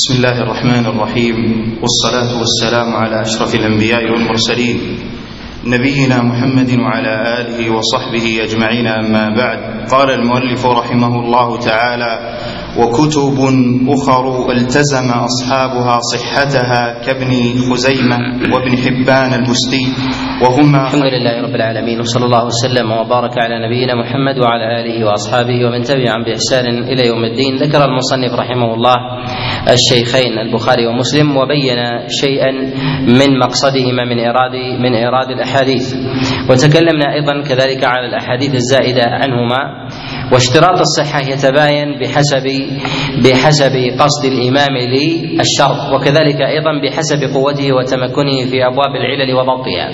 بسم الله الرحمن الرحيم والصلاة والسلام على أشرف الأنبياء والمرسلين نبينا محمد وعلى آله وصحبه أجمعين. أما بعد قال المؤلف رحمه الله تعالى وكتب أخر التزم أصحابها صحتها كابن خزيمة وابن حبان البستي وهما الحمد لله رب العالمين وصلى الله وسلم وبارك على نبينا محمد وعلى آله وأصحابه ومن تبعهم بإحسان إلى يوم الدين. ذكر المصنف رحمه الله الشيخين البخاري ومسلم وبين شيئا من مقصدهما من ايراد من ايراد الأحاديث. وتكلمنا أيضا كذلك على الأحاديث الزائدة عنهما. واشتراط الصحة يتباين بحسب بحسب قصد الإمام للشرط وكذلك أيضا بحسب قوته وتمكنه في أبواب العلل وضبطها.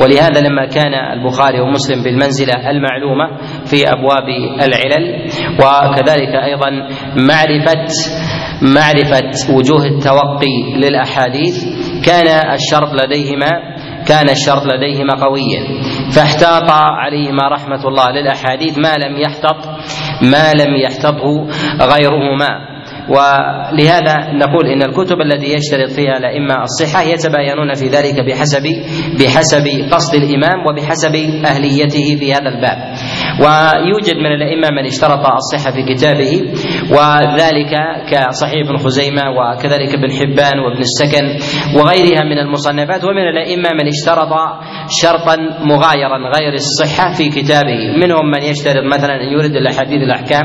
ولهذا لما كان البخاري ومسلم بالمنزلة المعلومة في أبواب العلل وكذلك أيضا معرفة معرفة وجوه التوقي للأحاديث كان الشرط لديهما كان الشرط لديهما قويا. فاحتاط عليهما رحمة الله للأحاديث ما لم يحتط ما لم يحتطه غيرهما. ولهذا نقول إن الكتب التي يشترط فيها الأئمة الصحة يتباينون في ذلك بحسب بحسب قصد الإمام وبحسب أهليته في هذا الباب. ويوجد من الأئمة من اشترط الصحة في كتابه وذلك كصحيح ابن خزيمة وكذلك ابن حبان وابن السكن وغيرها من المصنفات ومن الأئمة من اشترط شرطا مغايرا غير الصحة في كتابه. منهم من يشترط مثلا أن يورد الأحاديث الأحكام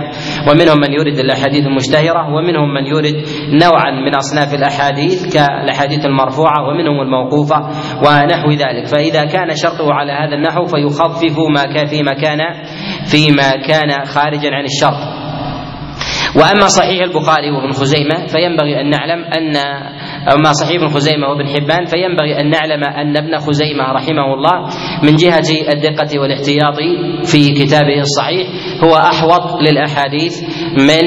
ومنهم من يورد الأحاديث المشتهرة ومنهم من يورد نوعا من أصناف الأحاديث كالأحاديث المرفوعة ومنهم الموقوفة ونحو ذلك. فإذا كان شرطه على هذا النحو فيخفف ما كان فيما كان فيما كان خارجا عن الشرط. وأما صحيح البخاري وابن خزيمة فينبغي أن نعلم أن أما صحيح ابن خزيمة وابن حبان فينبغي أن نعلم أن ابن خزيمة رحمه الله من جهة الدقة والاحتياط في كتابه الصحيح هو أحوط للأحاديث من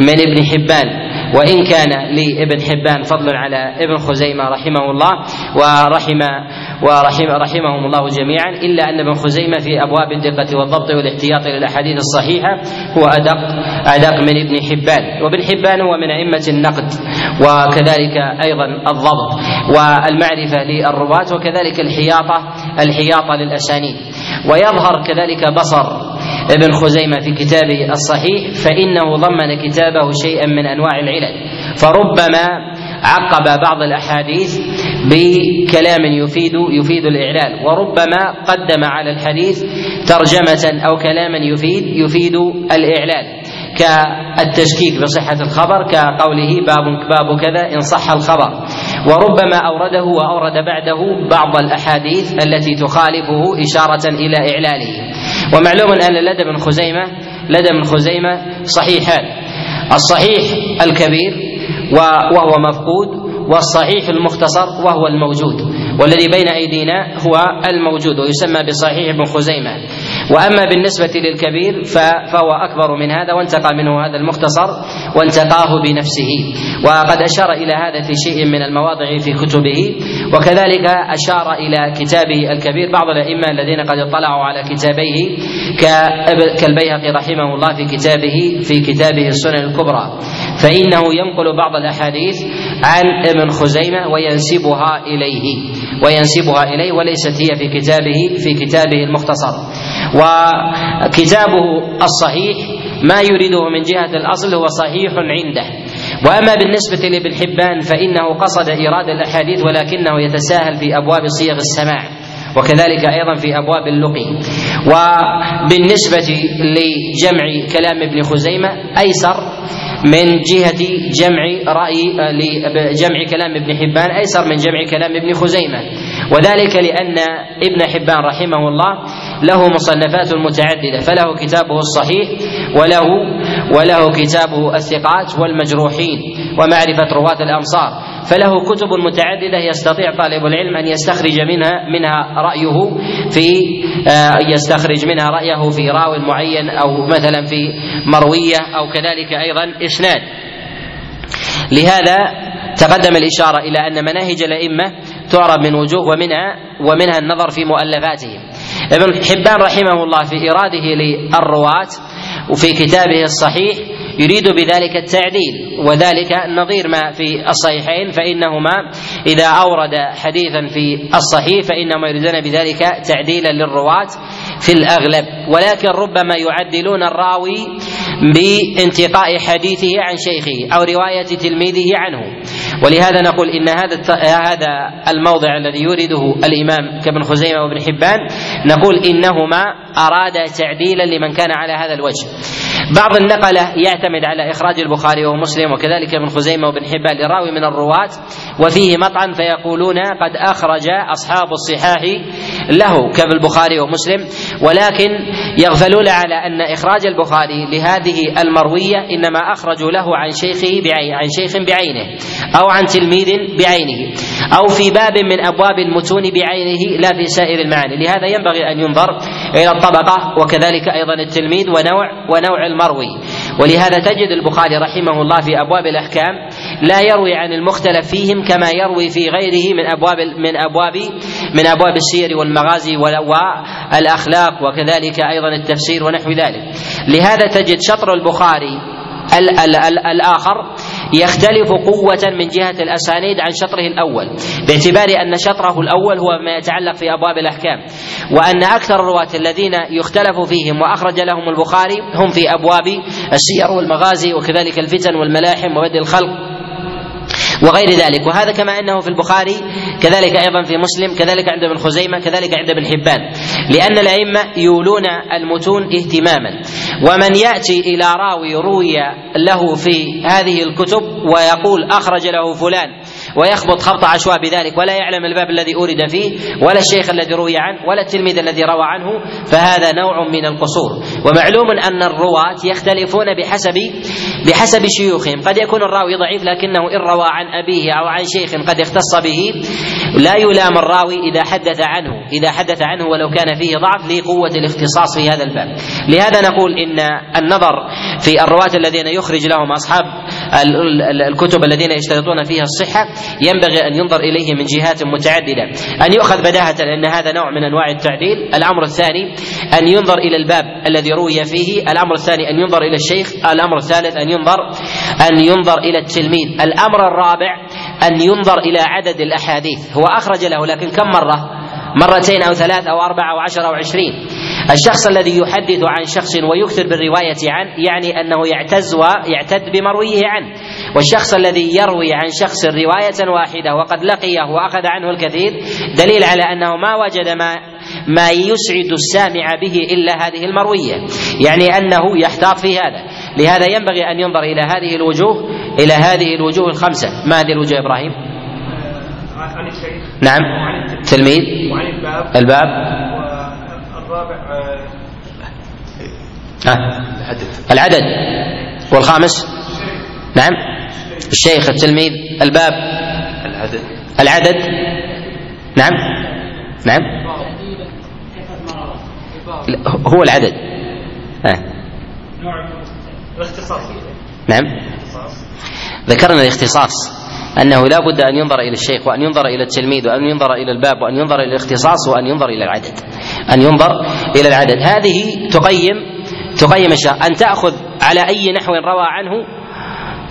من ابن حبان. وإن كان لابن حبان فضل على ابن خزيمة رحمه الله ورحم ورحم رحمهم الله جميعا إلا أن ابن خزيمة في أبواب الدقة والضبط والاحتياط للأحاديث الصحيحة هو أدق أدق من ابن حبان. وابن حبان هو من أئمة النقد وكذلك أيضا الضبط والمعرفة للرواة وكذلك الحياطة الحياطة للأسانيد. ويظهر كذلك بصر ابن خزيمة في كتابه الصحيح فإنه ضمن كتابه شيئا من أنواع العلل. فربما عقب بعض الأحاديث بكلام يفيد يفيد الإعلال. وربما قدم على الحديث ترجمة أو كلاما يفيد يفيد الإعلال. كالتشكيك بصحة الخبر كقوله باب باب كذا إن صح الخبر. وربما أورده وأورد بعده بعض الأحاديث التي تخالفه إشارة إلى إعلاله. ومعلوم أن لدى ابن خزيمة لدى ابن خزيمة صحيحان. الصحيح الكبير وهو مفقود والصحيح المختصر وهو الموجود. والذي بين أيدينا هو الموجود ويسمى بصحيح ابن خزيمة. وأما بالنسبة للكبير فهو أكبر من هذا وانتقى منه هذا المختصر وانتقاه بنفسه. وقد أشار إلى هذا في شيء من المواضع في كتبه. وكذلك أشار إلى كتابه الكبير بعض الأئمة الذين قد اطلعوا على كتابيه كالبيهقي رحمه الله في كتابه في كتابه السنن الكبرى. فإنه ينقل بعض الأحاديث عن ابن خزيمة وينسبها اليه وينسبها إليه وليست هي في كتابه في كتابه المختصر. وكتابه الصحيح ما يريده من جهة الأصل هو صحيح عنده. وأما بالنسبة لابن حبان فإنه قصد إيراد الأحاديث ولكنه يتساهل في أبواب صيغ السماع وكذلك أيضا في أبواب اللقي. وبالنسبة لجمع كلام ابن خزيمة أيسر من جهة جمع رأي لجمع كلام ابن حبان أيسر من جمع كلام ابن خزيمة. وذلك لأن ابن حبان رحمه الله له مصنفات متعددة فله كتابه الصحيح وله وله كتابه الثقات والمجروحين ومعرفة رواة الأمصار فله كتب متعددة يستطيع طالب العلم أن يستخرج منها منها رأيه في يستخرج منها رأيه في راو معين أو مثلا في مروية أو كذلك أيضا إسناد. لهذا تقدم الإشارة إلى أن مناهج الأئمة تعرف من وجوه ومنها ومنها النظر في مؤلفاتهم. ابن حبان رحمه الله في إراده للرواة وفي كتابه الصحيح يريد بذلك التعديل وذلك نظير ما في الصحيحين فإنهما إذا أورد حديثا في الصحيح فإنما يريدون بذلك تعديلا للرواة في الأغلب. ولكن ربما يعدلون الراوي بانتقاء حديثه عن شيخه أو رواية تلميذه عنه. ولهذا نقول إن هذا هذا الموضع الذي يورده الإمام كابن خزيمة وابن حبان نقول إنهما أرادا تعديلا لمن كان على هذا الوجه. بعض النقلة يعتمد على إخراج البخاري ومسلم وكذلك ابن خزيمة وابن حبان لراوي من الرواة وفيه مطعن فيقولون قد أخرج أصحاب الصحاح له كالبخاري ومسلم ولكن يغفلون على أن إخراج البخاري لهذه المروية إنما أخرجوا له عن شيخه عن شيخ بعينه. أو عن تلميذ بعينه أو في باب من أبواب المتون بعينه لا في سائر المعاني. لهذا ينبغي أن ينظر إلى الطبقة وكذلك أيضا التلميذ ونوع ونوع المروي. ولهذا تجد البخاري رحمه الله في أبواب الأحكام لا يروي عن المختلف فيهم كما يروي في غيره من أبواب من أبواب من أبواب السير والمغازي والأخلاق وكذلك أيضا التفسير ونحو ذلك. لهذا تجد شطر البخاري ال ال ال الآخر يختلف قوة من جهة الأسانيد عن شطره الأول باعتبار أن شطره الأول هو ما يتعلق في أبواب الأحكام وأن أكثر الرواة الذين يختلف فيهم وأخرج لهم البخاري هم في أبواب السير والمغازي وكذلك الفتن والملاحم وبدء الخلق. وغير ذلك. وهذا كما أنه في البخاري كذلك أيضا في مسلم كذلك عند ابن خزيمة كذلك عند ابن حبان. لأن الأئمة يولون المتون اهتماما. ومن يأتي إلى راوي روي له في هذه الكتب ويقول أخرج له فلان ويخبط خبط عشواء بذلك ولا يعلم الباب الذي أورد فيه ولا الشيخ الذي روي عنه ولا التلميذ الذي روى عنه فهذا نوع من القصور. ومعلوم أن الرواة يختلفون بحسب بحسب شيوخهم. قد يكون الراوي ضعيف لكنه إن روى عن أبيه أو عن شيخ قد اختص به لا يلام الراوي إذا حدث عنه إذا حدث عنه ولو كان فيه ضعف لقوة الاختصاص في هذا الباب. لهذا نقول إن النظر في الرواة الذين يخرج لهم أصحاب الكتب الذين يشترطون فيها الصحة ينبغي أن ينظر إليه من جهات متعددة. أن يؤخذ بداهة لأن هذا نوع من أنواع التعديل. الأمر الثاني أن ينظر إلى الباب الذي روي فيه. الأمر الثاني أن ينظر إلى الشيخ. الأمر الثالث أن ينظر أن ينظر إلى التلميذ. الأمر الرابع أن ينظر إلى عدد الأحاديث. هو أخرج له لكن كم مرة؟ مرتين أو ثلاث أو أربع أو عشر أو عشرين. الشخص الذي يحدث عن شخص ويكثر بالرواية عنه يعني أنه يعتز ويعتد بمرويه عنه. والشخص الذي يروي عن شخص رواية واحدة وقد لقيه وأخذ عنه الكثير دليل على أنه ما وجد ما ما يسعد السامع به إلا هذه المروية. يعني أنه يحتاط في هذا. لهذا ينبغي أن ينظر إلى هذه الوجوه إلى هذه الوجوه الخمسة. ما هذه الوجوه إبراهيم؟ عن الشيخ. نعم. تلميذ. وعن الباب. الباب. والرابع آه، ها العدد. والخامس؟ نعم. الشيخ. التلميذ الباب. العدد. العدد؟ نعم. نعم. هو العدد. ها. الاختصاص. نعم. ذكرنا الاختصاص. أنه لا بد أن ينظر إلى الشيخ وأن ينظر إلى التلميذ وأن ينظر إلى الباب وأن ينظر إلى الاختصاص وأن ينظر إلى العدد. أن ينظر إلى العدد. هذه تقيم تقيم الشيخ أن تأخذ على أي نحو روى عنه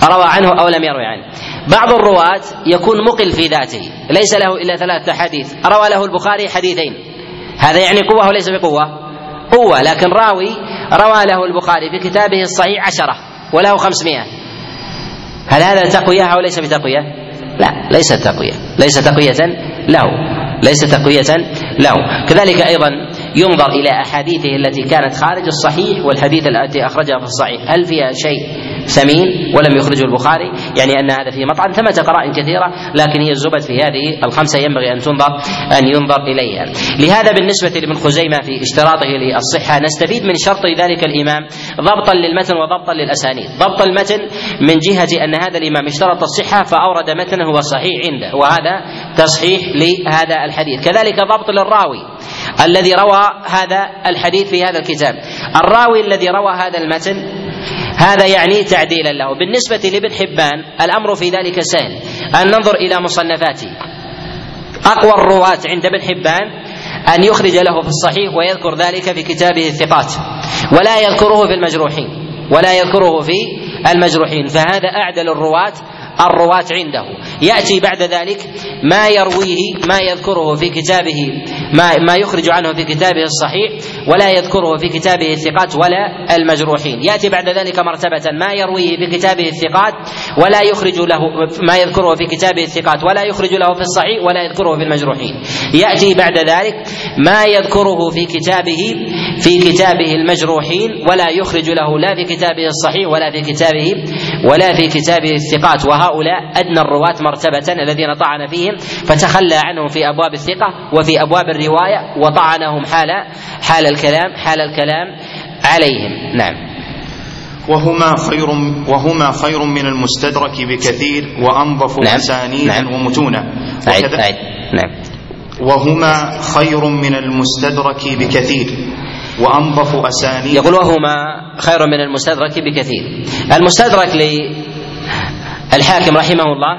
روى عنه أو لم يروي عنه. بعض الرواة يكون مقل في ذاته. ليس له إلا ثلاثة حديث. روى له البخاري حديثين. هذا يعني قوة وليس بقوة؟ قوة. لكن راوي روى له البخاري في كتابه الصحيح عشرة وله خمسمائة. هل هذا تقوية أو ليس بتقوية؟ لا ليس تقوية. ليس تقوية له. ليس تقوية له. كذلك أيضا ينظر إلى أحاديثه التي كانت خارج الصحيح والحديث التي أخرجها في الصحيح. هل فيها شيء؟ ثمين ولم يخرجه البخاري يعني أن هذا فيه مطعن ثمة قرائن كثيرة لكن هي الزبد في هذه الخمسة ينبغي أن تنظر أن ينظر إليها. لهذا بالنسبة لابن خزيمة في اشتراطه للصحة نستفيد من شرط ذلك الإمام ضبطا للمتن وضبطا للأسانيد. ضبط المتن من جهة أن هذا الإمام اشترط الصحة فأورد متنه هو صحيح عنده وهذا تصحيح لهذا الحديث. كذلك ضبط للراوي الذي روى هذا الحديث في هذا الكتاب. الراوي الذي روى هذا المتن هذا يعني تعديلا له. بالنسبة لابن حبان الأمر في ذلك سهل. أن ننظر إلى مصنفاته. أقوى الرواة عند ابن حبان أن يخرج له في الصحيح ويذكر ذلك في كتابه الثقات. ولا يذكره في المجروحين. ولا يذكره في المجروحين. فهذا أعدل الرواة الرواة عنده. يأتي بعد ذلك ما يرويه ما يذكره في كتابه ما ما يخرج عنه في كتابه الصحيح ولا يذكره في كتابه الثقات ولا المجروحين. يأتي بعد ذلك مرتبة ما يرويه في كتابه الثقات ولا يخرج له ما يذكره في كتابه الثقات ولا يخرج له في الصحيح ولا يذكره في المجروحين. يأتي بعد ذلك ما يذكره في كتابه في كتابه المجروحين ولا يخرج له لا في كتابه الصحيح ولا في كتابه ولا في كتابه الثقات. وهؤلاء أدنى الرواة مرتبة الذين طعن فيهم فتخلى عنهم في أبواب الثقة وفي أبواب الرواية وطعنهم حال حال الكلام حال الكلام عليهم. نعم. وهما خير وهما خير من المستدرك بكثير وأنظف نعم. أسانيدا نعم. ومتونا. نعم. وهما خير من المستدرك بكثير وأنظف اسانيد يقول وهما خير من المستدرك بكثير. المستدرك للحاكم رحمه الله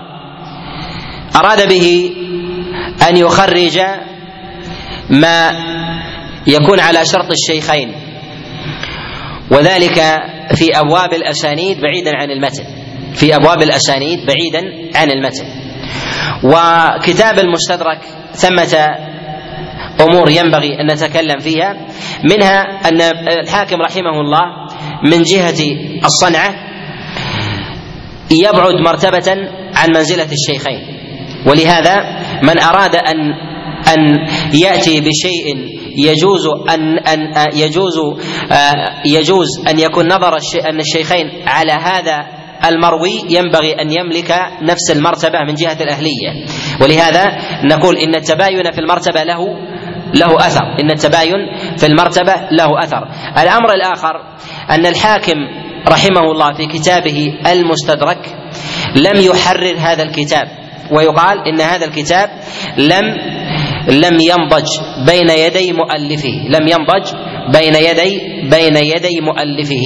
أراد به أن يخرج ما يكون على شرط الشيخين وذلك في أبواب الأسانيد بعيدا عن المتن في أبواب الأسانيد بعيدا عن المتن. وكتاب المستدرك ثمة أمور ينبغي أن نتكلم فيها منها أن الحاكم رحمه الله من جهة الصنعة يبعد مرتبة عن منزلة الشيخين. ولهذا من أراد أن أن يأتي بشيء يجوز أن أن يجوز يجوز أن يكون نظر أن الشيخين على هذا المروي ينبغي أن يملك نفس المرتبة من جهة الأهلية. ولهذا نقول إن التباين في المرتبة له له أثر. إن التباين في المرتبة له أثر. الأمر الآخر أن الحاكم رحمه الله في كتابه المستدرك لم يحرر هذا الكتاب ويقال إن هذا الكتاب لم لم ينضج بين يدي مؤلفه لم ينضج بين يدي بين يدي مؤلفه.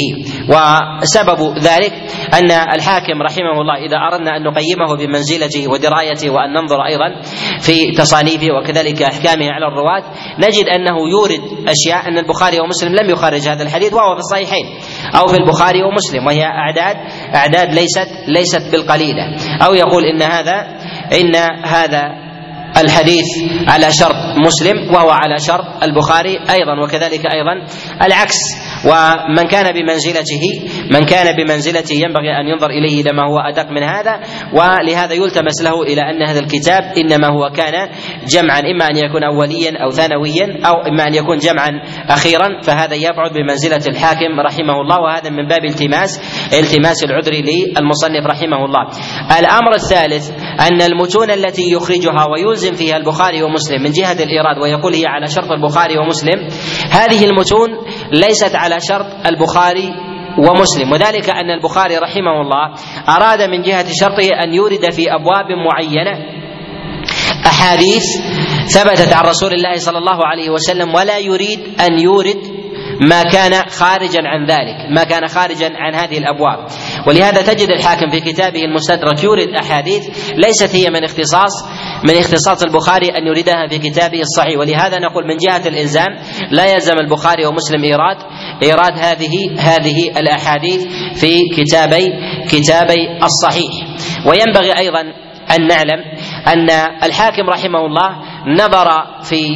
وسبب ذلك أن الحاكم رحمه الله إذا أردنا أن نقيمه بمنزلته ودرايته وأن ننظر أيضا في تصانيفه وكذلك أحكامه على الرواة نجد أنه يورد أشياء أن البخاري ومسلم لم يخرج هذا الحديث وهو في الصحيحين أو في البخاري ومسلم وهي اعداد أعداد ليست ليست بالقليلة. أو يقول إن هذا إن هذا الحديث على شرط مسلم وهو على شرط البخاري أيضا وكذلك أيضا العكس. ومن كان بمنزلته من كان بمنزلته ينبغي أن ينظر إليه إلى ما هو أدق من هذا. ولهذا يلتمس له إلى أن هذا الكتاب إنما هو كان جمعا إما أن يكون اوليا أو ثانويا أو إما أن يكون جمعا أخيرا. فهذا يبعد بمنزلة الحاكم رحمه الله وهذا من باب التماس التماس العذر للمصنف رحمه الله. الأمر الثالث أن المتون التي يخرجها ويلزم فيها البخاري ومسلم من جهة الإيراد ويقول هي على شرط البخاري ومسلم. هذه المتون ليست على شرط البخاري ومسلم. وذلك أن البخاري رحمه الله أراد من جهة شرطه أن يورد في أبواب معينة أحاديث ثبتت عن رسول الله صلى الله عليه وسلم ولا يريد أن يورد ما كان خارجا عن ذلك ما كان خارجا عن هذه الأبواب. ولهذا تجد الحاكم في كتابه المستدرك يورد أحاديث ليست هي من اختصاص من اختصاص البخاري أن يريدها في كتابه الصحيح. ولهذا نقول من جهة الالزام لا يلزم البخاري ومسلم إيراد إيراد هذه هذه الأحاديث في كتابي كتابي الصحيح. وينبغي أيضا أن نعلم أن الحاكم رحمه الله نظر في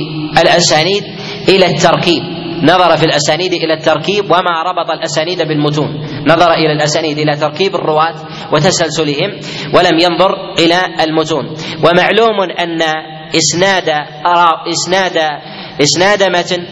الأسانيد إلى التركيب. نظر في الأسانيد إلى التركيب وما ربط الأسانيد بالمتون. نظر إلى الأسانيد إلى تركيب الرواة وتسلسلهم ولم ينظر إلى المتون. ومعلوم أن إسناد إسناد إسناد متن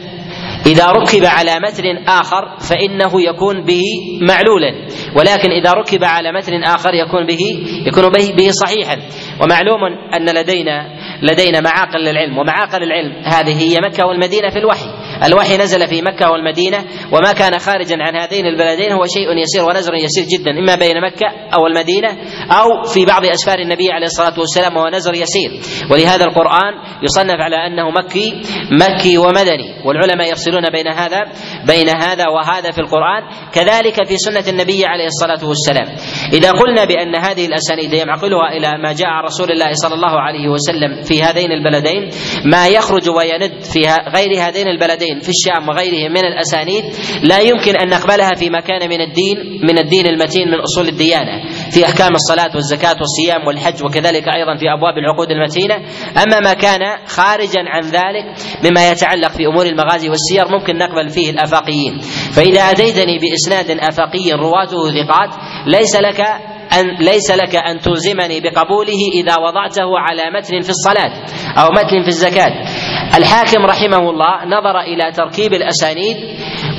إذا ركب على متن آخر فإنه يكون به معلولا. ولكن إذا ركب على متن آخر يكون به يكون به, به صحيحا. ومعلوم أن لدينا لدينا معاقل للعلم. ومعاقل العلم هذه هي مكة والمدينة في الوحي. الوحي نزل في مكة والمدينة وما كان خارجا عن هذين البلدين هو شيء يسير ونزر يسير جدا إما بين مكة أو المدينة أو في بعض أسفار النبي عليه الصلاة والسلام وهو نزر يسير. ولهذا القرآن يصنف على أنه مكي مكي ومدني والعلماء يفصلون بين هذا بين هذا وهذا في القرآن كذلك في سنة النبي عليه الصلاة والسلام. إذا قلنا بأن هذه الأسانيد يعقلها إلى ما جاء رسول الله صلى الله عليه وسلم في هذين البلدين ما يخرج ويند في غير هذين البلدين. البحرين في الشام وغيره من الأسانيد لا يمكن أن نقبلها في ما كان من الدين من الدين المتين من أصول الديانة. في أحكام الصلاة والزكاة والصيام والحج وكذلك أيضا في أبواب العقود المتينة. أما ما كان خارجا عن ذلك مما يتعلق في أمور المغازي والسير ممكن نقبل فيه الآفاقيين. فإذا أتيتني بإسناد آفاقي رواته ثقات ليس لك أن ليس لك أن تلزمني بقبوله إذا وضعته على متن في الصلاة أو متن في الزكاة. الحاكم رحمه الله نظر إلى تركيب الأسانيد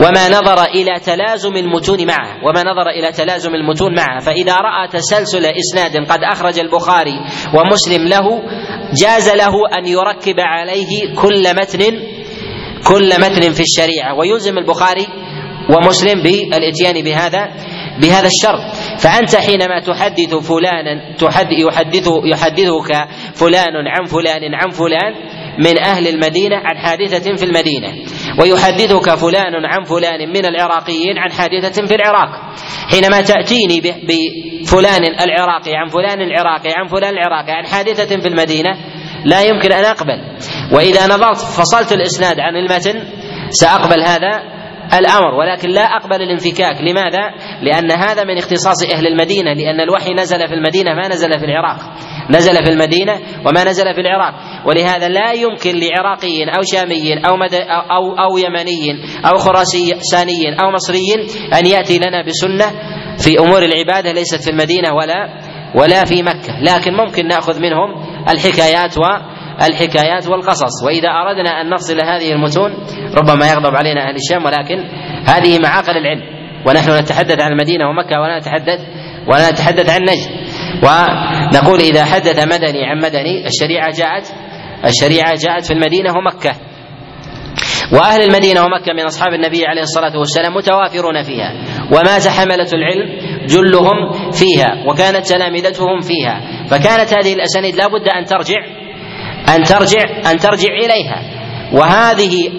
وما نظر إلى تلازم المتون معه وما نظر إلى تلازم المتون معه. فإذا رأى تسلسل إسناد قد أخرج البخاري ومسلم له جاز له أن يركب عليه كل متن كل متن في الشريعة. ويلزم البخاري ومسلم بالإتيان بهذا بهذا الشرط. فأنت حينما تحدث فلانا تحدث يحدث يحدثك فلان عن فلان عن فلان من أهل المدينة عن حادثة في المدينة. ويحدثك فلان عن فلان من العراقيين عن حادثة في العراق. حينما تأتيني بفلان العراقي عن فلان العراقي عن فلان العراقي عن حادثة في المدينة لا يمكن أن أقبل. وإذا نظرت فصلت الإسناد عن المتن سأقبل هذا الأمر ولكن لا أقبل الانفكاك. لماذا؟ لأن هذا من اختصاص أهل المدينة لأن الوحي نزل في المدينة ما نزل في العراق. نزل في المدينة وما نزل في العراق. ولهذا لا يمكن لعراقي أو شامي أو مد أو أو يمني أو خراساني أو مصري أن يأتي لنا بسنة في أمور العبادة ليست في المدينة ولا ولا في مكة. لكن ممكن نأخذ منهم الحكايات و الحكايات والقصص. وإذا أردنا أن نفصل هذه المتون ربما يغضب علينا أهل الشام ولكن هذه معاقل العلم. ونحن نتحدث عن المدينة ومكة ولا نتحدث ولا نتحدث عن نجد. ونقول إذا حدث مدني عن مدني الشريعة جاءت الشريعة جاءت في المدينة ومكة. وأهل المدينة ومكة من أصحاب النبي عليه الصلاة والسلام متوافرون فيها. ومات حملة العلم جلهم فيها وكانت تلامذتهم فيها. فكانت هذه الأسانيد لا بد أن ترجع أن ترجع أن ترجع إليها. وهذه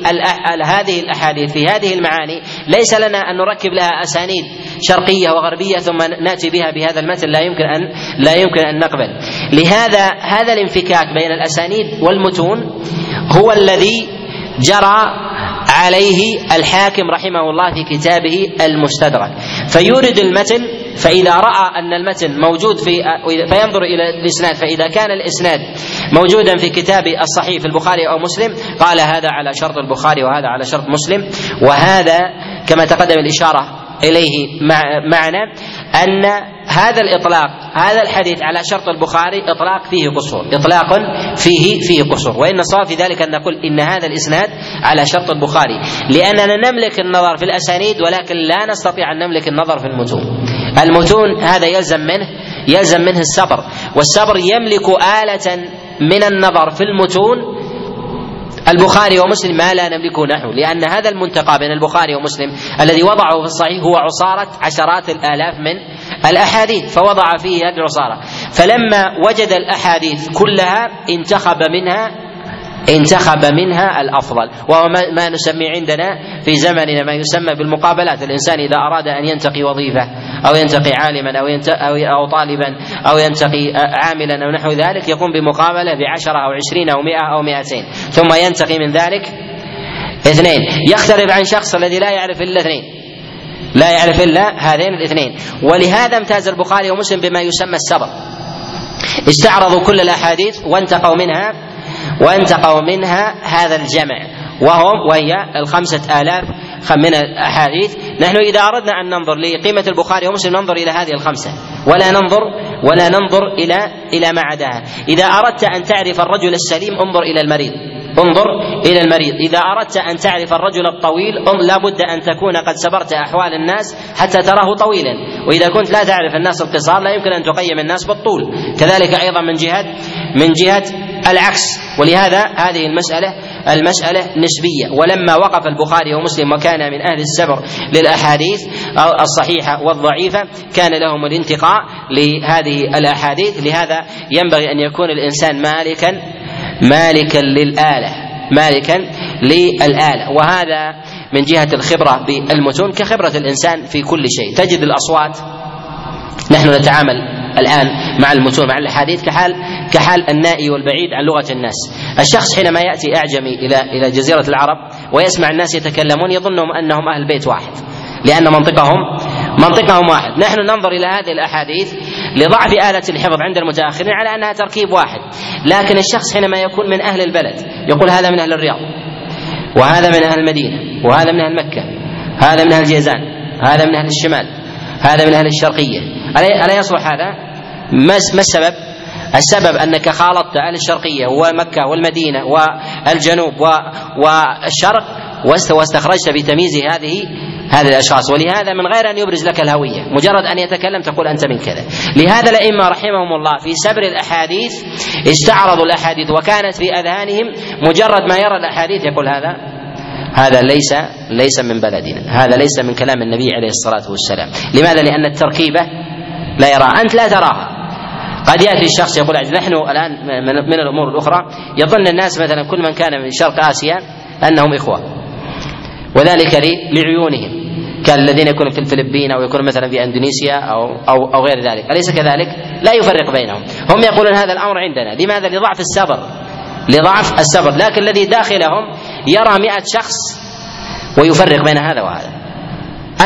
هذه الأحاديث في هذه المعاني ليس لنا أن نركب لها أسانيد شرقية وغربية ثم نأتي بها بهذا المثل لا يمكن أن لا يمكن أن نقبل. لهذا هذا الانفكاك بين الأسانيد والمتون هو الذي جرى عليه الحاكم رحمه الله في كتابه المستدرك. فيورد المتن فإذا رأى أن المتن موجود في فينظر إلى الإسناد فإذا كان الإسناد موجودا في كتاب الصحيح في البخاري أو مسلم قال هذا على شرط البخاري وهذا على شرط مسلم. وهذا كما تقدم الإشارة إليه معنا أن هذا الإطلاق هذا الحديث على شرط البخاري إطلاق فيه قصور إطلاق فيه فيه قصور. وإن الصواب في ذلك أن نقول إن هذا الإسناد على شرط البخاري. لأننا نملك النظر في الأسانيد ولكن لا نستطيع أن نملك النظر في المتون. المتون هذا يلزم منه يلزم منه الصبر. والصبر يملك آلة من النظر في المتون البخاري ومسلم ما لا نملكه نحن لأن هذا المنتقى بين البخاري ومسلم الذي وضعه في الصحيح هو عصارة عشرات الآلاف من الأحاديث فوضع فيه هذه العصارة فلما وجد الأحاديث كلها انتخب منها انتخب منها الأفضل. وهو ما نسمي عندنا في زمننا ما يسمى بالمقابلات. الإنسان إذا أراد أن ينتقي وظيفة أو ينتقي عالما أو أو أو طالبا أو ينتقي عاملا أو نحو ذلك يقوم بمقابلة بعشرة أو عشرين أو مئة أو مئتين. ثم ينتقي من ذلك اثنين. يختلف عن شخص الذي لا يعرف إلا اثنين. لا يعرف إلا هذين الاثنين. ولهذا امتاز البخاري ومسلم بما يسمى السبر استعرضوا كل الأحاديث وانتقوا منها وانتقوا منها هذا الجمع. وهم وهي الخمسة آلاف من الأحاديث. نحن إذا أردنا أن ننظر لقيمة البخاري ومسلم ننظر إلى هذه الخمسة. ولا ننظر ولا ننظر إلى إلى ما عداها. إذا أردت أن تعرف الرجل السليم انظر إلى المريض. انظر إلى المريض. إذا أردت أن تعرف الرجل الطويل لا بد أن تكون قد سبرت أحوال الناس حتى تراه طويلا. وإذا كنت لا تعرف الناس القصار لا يمكن أن تقيم الناس بالطول. كذلك أيضا من جهة من جهة العكس. ولهذا هذه المسألة المسألة نسبية. ولما وقف البخاري ومسلم وكان من أهل السبر للأحاديث الصحيحة والضعيفة كان لهم الانتقاء لهذه الأحاديث. لهذا ينبغي أن يكون الإنسان مالكا مالكا للآلة مالكا للآلة. وهذا من جهة الخبرة بالمتون كخبرة الإنسان في كل شيء. تجد الأصوات نحن نتعامل الآن مع المتون مع الأحاديث كحال كحال النائي والبعيد عن لغة الناس. الشخص حينما يأتي أعجمي إلى إلى جزيرة العرب ويسمع الناس يتكلمون يظنهم أنهم أهل بيت واحد لأن منطقهم منطقهم واحد. نحن ننظر إلى هذه الأحاديث لضعف آلة الحفظ عند المتأخرين على أنها تركيب واحد لكن الشخص حينما يكون من أهل البلد يقول هذا من أهل الرياض وهذا من أهل المدينة وهذا من أهل مكة هذا من أهل جيزان هذا من أهل الشمال هذا من أهل الشرقية ألا يصلح هذا؟ ما السبب؟ السبب أنك خالطت أهل الشرقية ومكة والمدينة والجنوب والشرق واستخرجت بتمييز هذه هذه الأشخاص. ولهذا من غير أن يبرز لك الهوية مجرد أن يتكلم تقول أنت من كذا. لهذا الأئمة رحمهم الله في سبر الأحاديث استعرضوا الأحاديث وكانت في أذهانهم مجرد ما يرى الأحاديث يقول هذا هذا ليس ليس من بلدنا هذا ليس من كلام النبي عليه الصلاة والسلام. لماذا؟ لأن التركيبة لا يراها. أنت لا تراها. قد يأتي الشخص يقول نحن الآن من الأمور الأخرى يظن الناس مثلا كل من كان من شرق آسيا أنهم إخوة. وذلك لعيونهم. كالذين يكونوا في الفلبين أو يكونوا مثلا في إندونيسيا أو أو أو غير ذلك، أليس كذلك؟ لا يفرق بينهم، هم يقولون هذا الأمر عندنا، لماذا؟ لضعف الصبر لضعف الصبر، لكن الذي داخلهم يرى مئة شخص ويفرق بين هذا وهذا.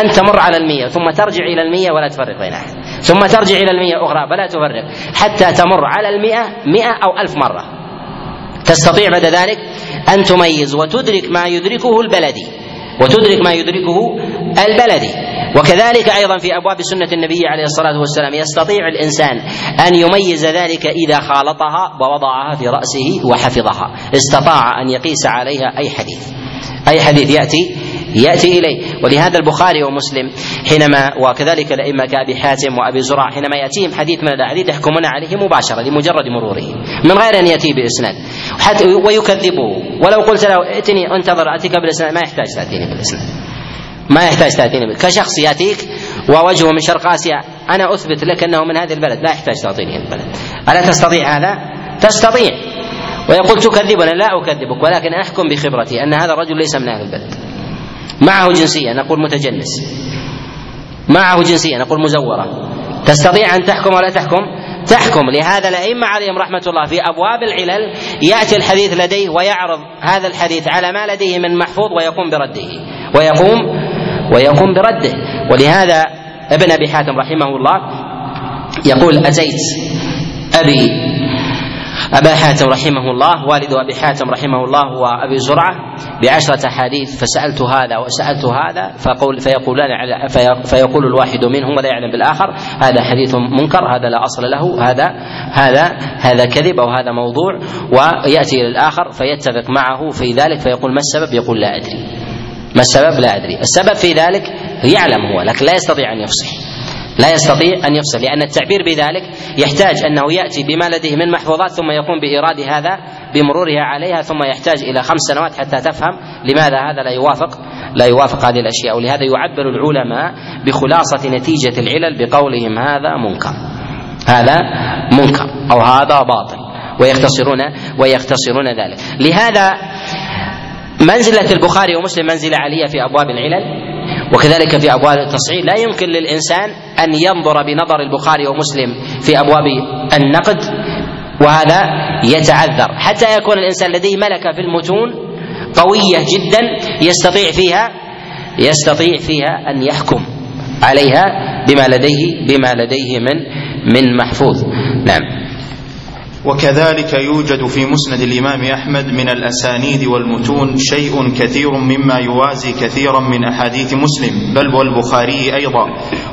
أن تمر على المية ثم ترجع إلى المية ولا تفرق بين أحد ثم ترجع إلى المية أخرى فلا تفرق. حتى تمر على المئة مئة أو ألف مرة. تستطيع بعد ذلك أن تميز وتدرك ما يدركه البلدي. وتدرك ما يدركه البلدي. وكذلك أيضا في أبواب سنة النبي عليه الصلاة والسلام يستطيع الإنسان أن يميز ذلك إذا خالطها ووضعها في رأسه وحفظها. استطاع أن يقيس عليها أي حديث. أي حديث يأتي يأتي إليه. ولهذا البخاري ومسلم حينما وكذلك الأئمة كأبي حاتم وأبي زرع حينما يأتيهم حديث من الأحاديث يحكمون عليه مباشرة لمجرد مروره من غير أن يأتي بإسناد. حتى ويكذبه. ولو قلت له ائتني انتظر أتيك بالإسناد. ما يحتاج تأتيني بالإسناد. ما يحتاج تأتيني كشخص يأتيك ووجهه من شرق آسيا أنا أثبت لك أنه من هذه البلد. لا يحتاج تعطيني البلد. ألا تستطيع هذا؟ تستطيع. ويقول تكذبنا؟ لا أكذبك ولكن أحكم بخبرتي أن هذا الرجل ليس من أهل البلد. معه جنسية نقول متجنس. معه جنسية نقول مزورة. تستطيع أن تحكم ولا تحكم؟ تحكم. لهذا الأئمة عليهم رحمة الله في أبواب العلل يأتي الحديث لديه ويعرض هذا الحديث على ما لديه من محفوظ ويقوم برده. ويقوم ويقوم برده. ولهذا ابن أبي حاتم رحمه الله يقول أتيت أبي أبا حاتم رحمه الله والد أبي حاتم رحمه الله وأبي زرعة بعشرة أحاديث فسألت هذا وسألت هذا فقول فيقولان فيقول الواحد منهم ولا يعلم بالآخر هذا حديث منكر هذا لا أصل له هذا هذا هذا كذب أو هذا موضوع ويأتي إلى الآخر فيتفق معه في ذلك فيقول ما السبب؟ يقول لا أدري. ما السبب؟ لا أدري. السبب في ذلك يعلم هو لكن لا يستطيع أن يفصح. لا يستطيع أن يفصل لأن التعبير بذلك يحتاج أنه يأتي بما لديه من محفوظات ثم يقوم بإيراد هذا بمرورها عليها ثم يحتاج إلى خمس سنوات حتى تفهم لماذا هذا لا يوافق لا يوافق هذه الأشياء. ولهذا يعبر العلماء بخلاصة نتيجة العلل بقولهم هذا منكر. هذا منكر أو هذا باطل. ويختصرون ويختصرون ذلك. لهذا منزلة البخاري ومسلم منزلة عالية في أبواب العلل. وكذلك في أبواب التصحيح لا يمكن للإنسان أن ينظر بنظر البخاري ومسلم في أبواب النقد وهذا يتعذر. حتى يكون الإنسان لديه ملكة في المتون قوية جدا يستطيع فيها يستطيع فيها أن يحكم عليها بما لديه بما لديه من من محفوظ. نعم. وكذلك يوجد في مسند الإمام أحمد من الأسانيد والمتون شيء كثير مما يوازي كثيرا من أحاديث مسلم بل والبخاري أيضا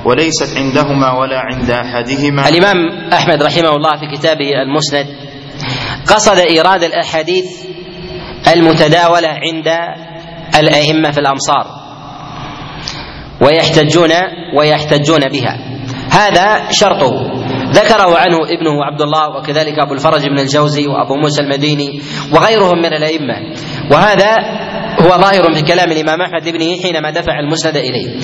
وليست عندهما ولا عند أحدهما. الإمام أحمد رحمه الله في كتابه المسند قصد إيراد الأحاديث المتداولة عند الأئمة في الأمصار ويحتجون ويحتجون بها. هذا شرطه. ذكره عنه ابنه عبد الله وكذلك أبو الفرج بن الجوزي وأبو موسى المديني وغيرهم من الأئمة. وهذا هو ظاهر في كلام الإمام أحمد ابنه حينما دفع المسند إليه.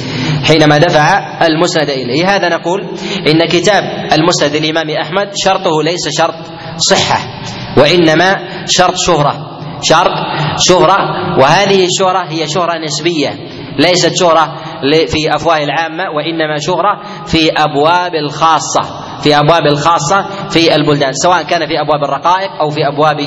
حينما دفع المسند إليه. هذا نقول إن كتاب المسند الامام أحمد شرطه ليس شرط صحة وإنما شرط شهرة. شرط شهرة وهذه الشهرة هي شهرة نسبية ليست شهرة في أفواه العامة وإنما شهره في أبواب الخاصة في أبواب الخاصة في البلدان سواء كان في أبواب الرقائق أو في أبواب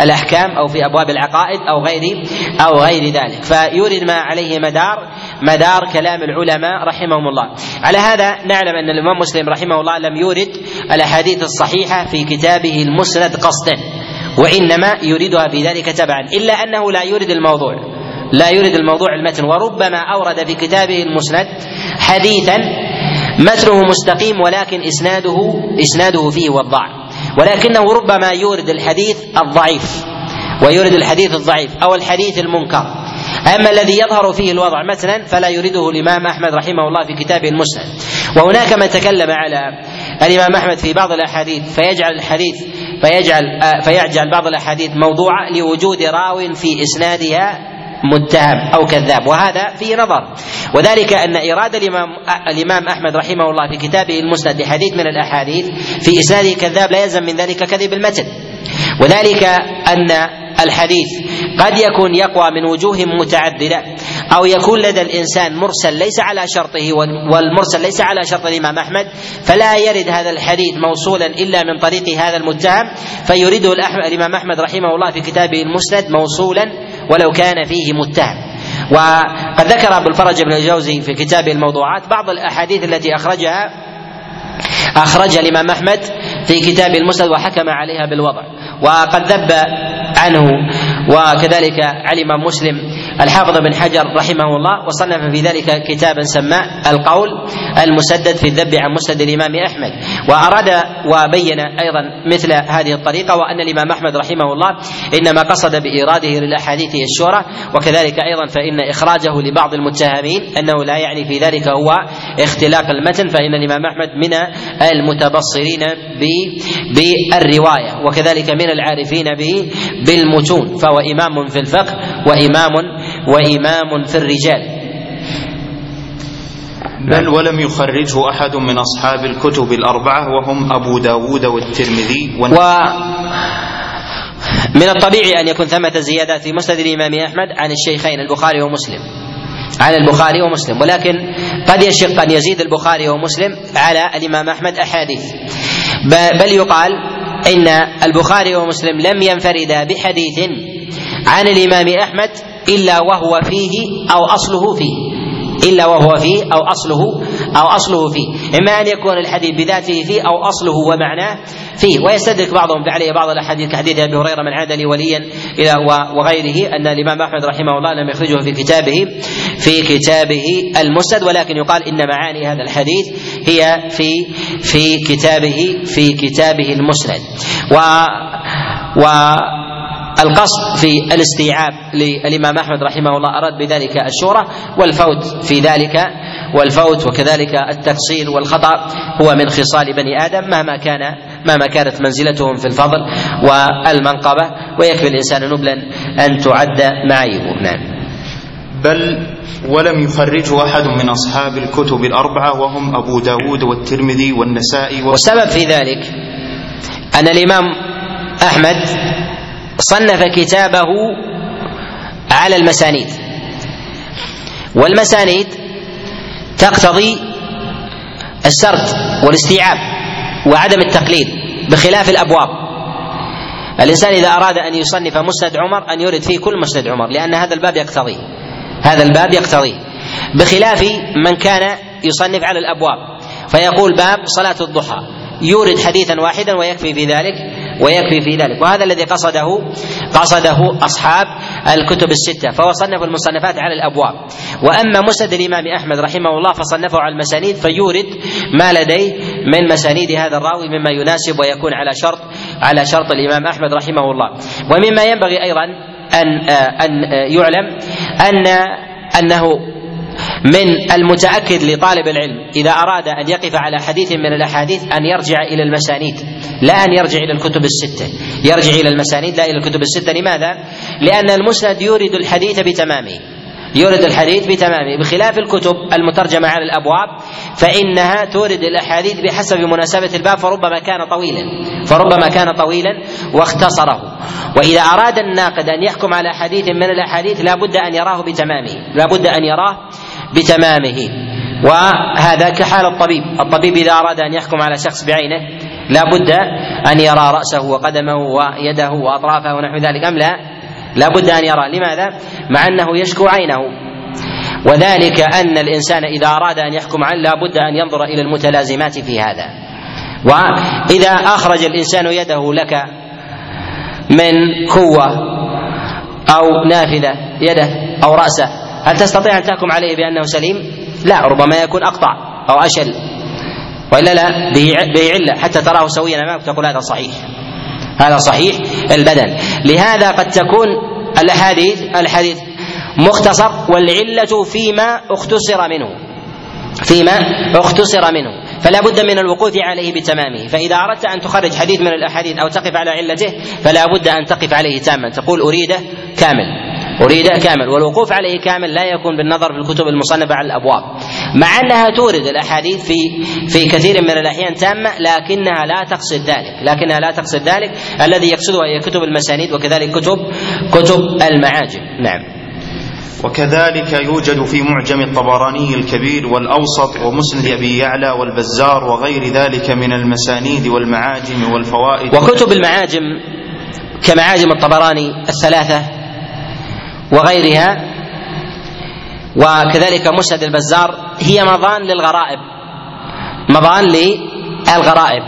الأحكام أو في أبواب العقائد أو غير أو غير ذلك. فيورد ما عليه مدار مدار كلام العلماء رحمهم الله. على هذا نعلم أن الإمام مسلم رحمه الله لم يورد الأحاديث الصحيحة في كتابه المسند قصدا وإنما يريدها في ذلك تبعا إلا أنه لا يورد الموضوع. لا يورد الموضوع المتن. وربما أورد في كتابه المسند حديثا متنه مستقيم ولكن إسناده إسناده فيه وضع ولكنه ربما يورد الحديث الضعيف ويورد الحديث الضعيف أو الحديث المنكر. أما الذي يظهر فيه الوضع مثلا فلا يريده الإمام أحمد رحمه الله في كتابه المسند. وهناك من تكلم على الإمام أحمد في بعض الأحاديث فيجعل الحديث فيجعل فيجعل بعض الأحاديث موضوعة لوجود راو في إسنادها متهم أو كذاب وهذا فيه نظر. وذلك أن ايراد الامام الإمام أحمد رحمه الله في كتابه المسند لحديث من الأحاديث في اسناده كذاب لا يلزم من ذلك كذب المتن. وذلك أن الحديث قد يكون يقوى من وجوه متعددة أو يكون لدى الإنسان مرسل ليس على شرطه والمرسل ليس على شرط الإمام أحمد فلا يرد هذا الحديث موصولا إلا من طريق هذا المتهم فيريده الإمام أحمد رحمه الله في كتابه المسند موصولا ولو كان فيه متهم. وقد ذكر أبو الفرج بن الجوزي في كتابه الموضوعات بعض الأحاديث التي أخرجها أخرج الإمام أحمد في كتاب المسند وحكم عليها بالوضع. وقد ذب عنه وكذلك علم مسلم الحافظ بن حجر رحمه الله وصنف في ذلك كتابا سماه القول المسدد في الذب عن مسند الإمام أحمد. وأراد وبين أيضا مثل هذه الطريقة وأن الإمام أحمد رحمه الله إنما قصد بايراده للأحاديث الشهره وكذلك أيضا فإن إخراجه لبعض المتهمين أنه لا يعني في ذلك هو اختلاق المتن فإن الإمام أحمد من المتبصرين بالرواية وكذلك من العارفين بالمتون. فهو إمام في الفقه وإمام وإمام في الرجال. بل ولم يخرجه أحد من أصحاب الكتب الأربعة وهم أبو داود والترمذي و من الطبيعي أن يكون ثمة زيادات في مسند الإمام أحمد عن الشيخين البخاري ومسلم. عن البخاري ومسلم. ولكن قد يشق أن يزيد البخاري ومسلم على الإمام أحمد أحاديث. بل يقال إن البخاري ومسلم لم ينفردا بحديث عن الإمام أحمد إلا وهو فيه أو أصله فيه. إلا وهو فيه أو أصله أو أصله فيه. إما أن يكون الحديث بذاته فيه أو أصله ومعناه فيه. ويستدرك بعضهم عليه بعض الأحاديث كحديث أبي هريرة من عاد لي وليا إلى وغيره أن الإمام أحمد رحمه الله لم يخرجه في كتابه في كتابه المسند ولكن يقال إن معاني هذا الحديث هي في في كتابه في كتابه المسند. و و القصد في الاستيعاب للإمام أحمد رحمه الله أراد بذلك الشهره والفوت في ذلك والفوت وكذلك التقصير والخطأ هو من خصال بني آدم مهما كان مهما كانت منزلتهم في الفضل والمنقبة ويكفي الإنسان نبلا أن تعد معايبه نعم بل ولم يخرجه أحد من أصحاب الكتب الأربعة وهم أبو داود والترمذي والنسائي والسبب في ذلك أن الإمام أحمد صنف كتابه على المسانيد. والمسانيد تقتضي السرد والاستيعاب وعدم التقليد بخلاف الأبواب. الإنسان إذا أراد أن يصنف مسند عمر أن يرد فيه كل مسند عمر لأن هذا الباب يقتضيه. هذا الباب يقتضيه. بخلاف من كان يصنف على الأبواب. فيقول باب صلاة الضحى. يورد حديثا واحدا ويكفي في ذلك ويكفي في ذلك. وهذا الذي قصده قصده أصحاب الكتب الستة فهو صنف المصنفات على الأبواب. وأما مسند الإمام أحمد رحمه الله فصنفه على المسانيد فيورد ما لديه من مسانيد هذا الراوي مما يناسب ويكون على شرط على شرط الإمام أحمد رحمه الله. ومما ينبغي أيضا أن أن يعلم أن أنه من المتأكد لطالب العلم إذا أراد أن يقف على حديث من الأحاديث أن يرجع إلى المسانيد لا أن يرجع إلى الكتب الستة. يرجع إلى المسانيد لا إلى الكتب الستة. لماذا؟ لأن المسند يورد الحديث بتمامه. يورد الحديث بتمامه. بخلاف الكتب المترجمة على الأبواب فإنها تورد الأحاديث بحسب مناسبة الباب فربما كان طويلا. فربما كان طويلا واختصره. وإذا أراد الناقد أن يحكم على حديث من الأحاديث لا بد أن يراه بتمامه. لا بد أن يراه بتمامه. وهذا كحال الطبيب. الطبيب إذا أراد أن يحكم على شخص بعينه لا بد أن يرى رأسه وقدمه ويده وأطرافه ونحو ذلك أم لا؟ لا بد أن يرى. لماذا؟ مع أنه يشكو عينه. وذلك أن الإنسان إذا أراد أن يحكم عنه لا بد أن ينظر إلى المتلازمات في هذا. وإذا أخرج الإنسان يده لك من قوة أو نافذة يده أو رأسه هل تستطيع أن تحكم عليه بأنه سليم؟ لا ربما يكون أقطع أو أشل. وإلا لا به به علة حتى تراه سويا أمامك تقول هذا صحيح. هذا صحيح البدن. لهذا قد تكون الأحاديث الحديث مختصر والعلة فيما اختصر منه. فيما اختصر منه. فلا بد من الوقوف عليه بتمامه. فإذا أردت أن تخرج حديث من الأحاديث أو تقف على علته فلا بد أن تقف عليه تاما. تقول أريده كامل. أريد كامل والوقوف عليه كامل لا يكون بالنظر في الكتب المصنفة على الأبواب. مع أنها تورد الأحاديث في في كثير من الأحيان تامة لكنها لا تقصد ذلك لكنها لا تقصد ذلك الذي يقصدها هي كتب المسانيد وكذلك كتب كتب المعاجم. نعم. وكذلك يوجد في معجم الطبراني الكبير والأوسط ومسند أبي يعلى والبزار وغير ذلك من المسانيد والمعاجم والفوائد. وكتب المعاجم كمعاجم الطبراني الثلاثة وغيرها. وكذلك مسند البزار هي مضان للغرائب. مضان للغرائب.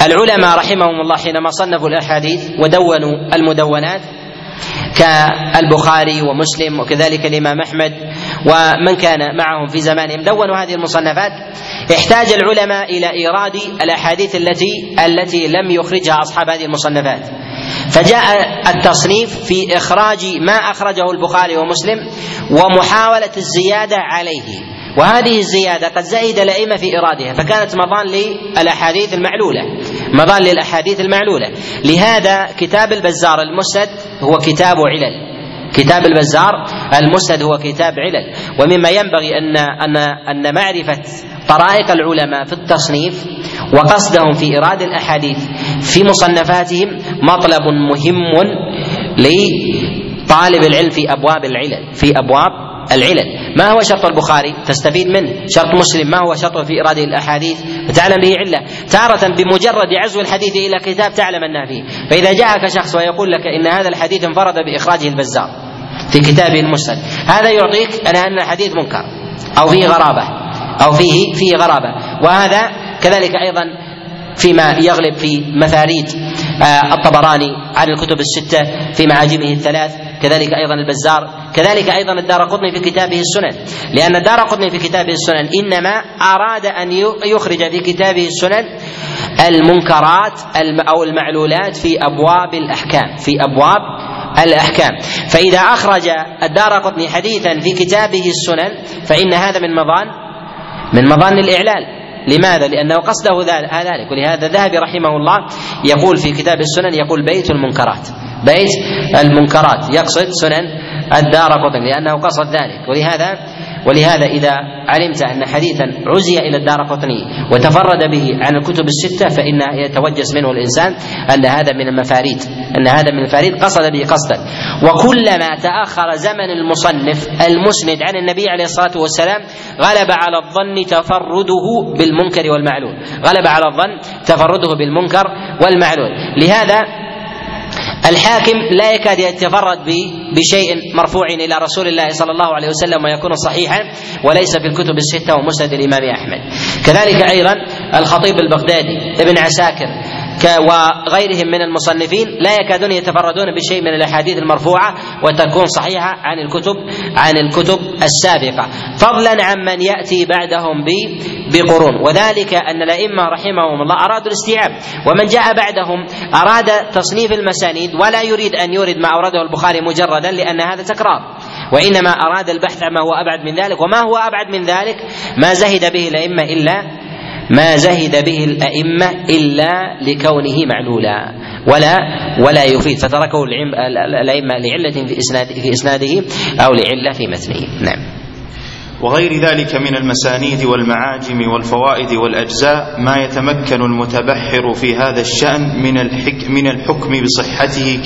والعلماء رحمهم الله حينما صنفوا الأحاديث ودونوا المدونات كالبخاري ومسلم وكذلك الإمام أحمد ومن كان معهم في زمانهم. دونوا هذه المصنفات. احتاج العلماء إلى إيراد الأحاديث التي التي لم يخرجها أصحاب هذه المصنفات. فجاء التصنيف في إخراج ما أخرجه البخاري ومسلم ومحاولة الزيادة عليه. وهذه الزيادة قد زهد الأئمة في إرادها فكانت مضان للأحاديث المعلولة. مضان للأحاديث المعلولة. لهذا كتاب البزار المسند هو كتاب علل. كتاب البزار المسند هو كتاب علل. ومما ينبغي أن أن أن معرفة طرائق العلماء في التصنيف وقصدهم في إيراد الأحاديث في مصنفاتهم مطلب مهم لطالب العلم في أبواب العلل في أبواب العلل. ما هو شرط البخاري؟ تستفيد منه. شرط مسلم. ما هو شرطه في إرادة الأحاديث؟ وتعلم به علة. تارة بمجرد عزو الحديث إلى كتاب تعلم أنها فيه. فإذا جاءك شخص ويقول لك إن هذا الحديث انفرد بإخراجه البزار في كتابه المسند هذا يعطيك أن أن الحديث منكر أو فيه غرابة أو فيه فيه غرابة. وهذا كذلك أيضا فيما يغلب في مفاريد آه، الطبراني عن الكتب الستة في معاجمه الثلاث كذلك أيضا البزار كذلك أيضا الدار قطني في كتابه السنن. لأن الدار قطني في كتابه السنن إنما أراد أن يخرج في كتابه السنن المنكرات أو المعلولات في أبواب الأحكام في أبواب الأحكام. فإذا أخرج الدار قطني حديثا في كتابه السنن فإن هذا من مظان من مظان الإعلال. لماذا؟ لأنه قصده ذلك ولهذا الذهبي رحمه الله يقول في كتاب السنن يقول بيت المنكرات. بيت المنكرات. يقصد سنن الدار قطن لأنه قصد ذلك. ولهذا ولهذا إذا علمت أن حديثا عزي إلى الدار قطني وتفرد به عن الكتب الستة فإن يتوجس منه الإنسان أن هذا من المفاريد أن هذا من المفاريد قصد به قصدا. وكلما تأخر زمن المصنف المسند عن النبي عليه الصلاة والسلام غلب على الظن تفرده بالمنكر والمعلول. غلب على الظن تفرده بالمنكر والمعلول. لهذا الحاكم لا يكاد يتفرد بشيء مرفوع إلى رسول الله صلى الله عليه وسلم ويكون صحيحا وليس في الكتب الستة ومسند الإمام أحمد. كذلك أيضا الخطيب البغدادي ابن عساكر وغيرهم من المصنفين لا يكادون يتفردون بشيء من الأحاديث المرفوعة وتكون صحيحة عن الكتب عن الكتب السابقة. فضلا عن من يأتي بعدهم بقرون. وذلك أن الأئمة رحمهم الله أرادوا الاستيعاب. ومن جاء بعدهم أراد تصنيف المسانيد ولا يريد أن يورد ما أورده البخاري مجردا لأن هذا تكرار. وإنما أراد البحث عما هو أبعد من ذلك. وما هو أبعد من ذلك؟ ما زهد به الأئمة إلا ما زهد به الأئمة إلا لكونه معلولا. ولا ولا يفيد. فتركه الأئمة لعلة في إسناد في إسناده أو لعلة في متنه. نعم. وغير ذلك من المسانيد والمعاجم والفوائد والأجزاء ما يتمكن المتبحر في هذا الشأن من الحك من الحكم بصحته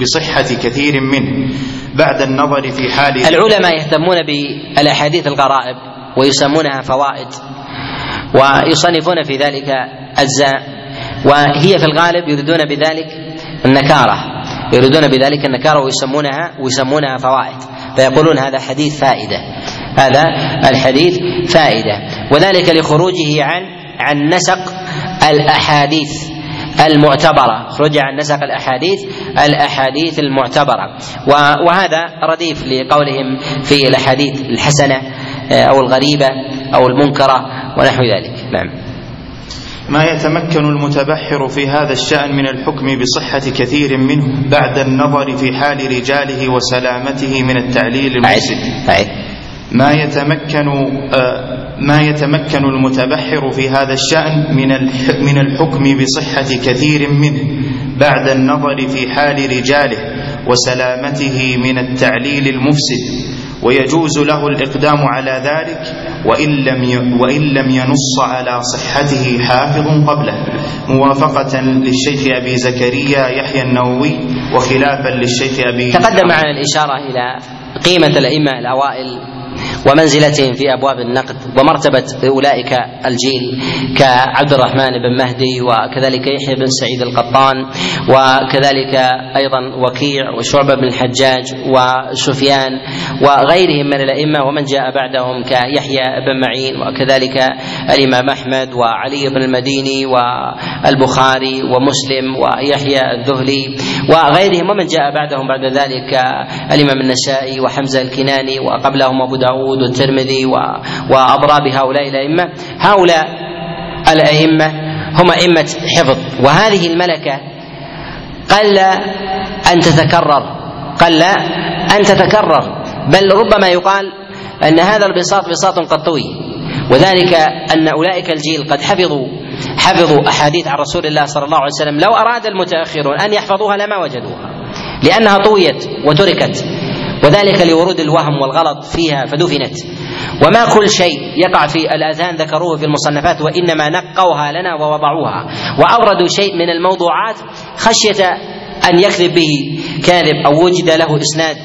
بصحة كثير منه بعد النظر في حال العلماء يهتمون بالأحاديث الغرائب ويسمونها فوائد. ويصنفون في ذلك أجزاء. وهي في الغالب يريدون بذلك النكارة. يريدون بذلك النكارة ويسمونها ويسمونها فوائد. فيقولون هذا حديث فائدة. هذا الحديث فائدة. وذلك لخروجه عن عن نسق الأحاديث المعتبرة. خرج عن نسق الأحاديث الأحاديث المعتبرة. وهذا رديف لقولهم في الأحاديث الحسنة. أو الغريبة أو المنكرة ونحو ذلك. نعم. ما يتمكن المتبحر في هذا الشأن من الحكم بصحة كثير منه بعد النظر في حال رجاله وسلامته من التعليل المفسد. ما يتمكن ما يتمكن المتبحر في هذا الشأن من من الحكم بصحة كثير منه بعد النظر في حال رجاله وسلامته من التعليل المفسد. ويجوز له الإقدام على ذلك وإن لم وإن لم ينص على صحته حافظ قبله. موافقة للشيخ أبي زكريا يحيى النووي وخلافا للشيخ أبي تقدم معنا الإشارة إلى قيمة الأئمة الأوائل ومنزلتهم في أبواب النقد ومرتبة أولئك الجيل كعبد الرحمن بن مهدي وكذلك يحيى بن سعيد القطان وكذلك أيضا وكيع وشعبة بن الحجاج وسفيان وغيرهم من الأئمة ومن جاء بعدهم كيحيى بن معين وكذلك الإمام أحمد وعلي بن المديني والبخاري ومسلم ويحيى الذهلي وغيرهم ومن جاء بعدهم بعد ذلك الإمام النسائي وحمزة الكناني وقبلهم أبو داود والترمذي وأضراب هؤلاء الأئمة. هؤلاء الأئمة هم أئمة حفظ. وهذه الملكة قل أن تتكرر. قل أن تتكرر. بل ربما يقال أن هذا البساط بساط قد طوي. وذلك أن أولئك الجيل قد حفظوا حفظوا أحاديث عن رسول الله صلى الله عليه وسلم. لو أراد المتأخرون أن يحفظوها لما وجدوها. لأنها طويت وتركت. وذلك لورود الوهم والغلط فيها فدفنت. وما كل شيء يقع في الاذهان ذكروه في المصنفات وإنما نقوها لنا ووضعوها. واوردوا شيء من الموضوعات خشية أن يكذب به كاذب أو وجد له إسناد.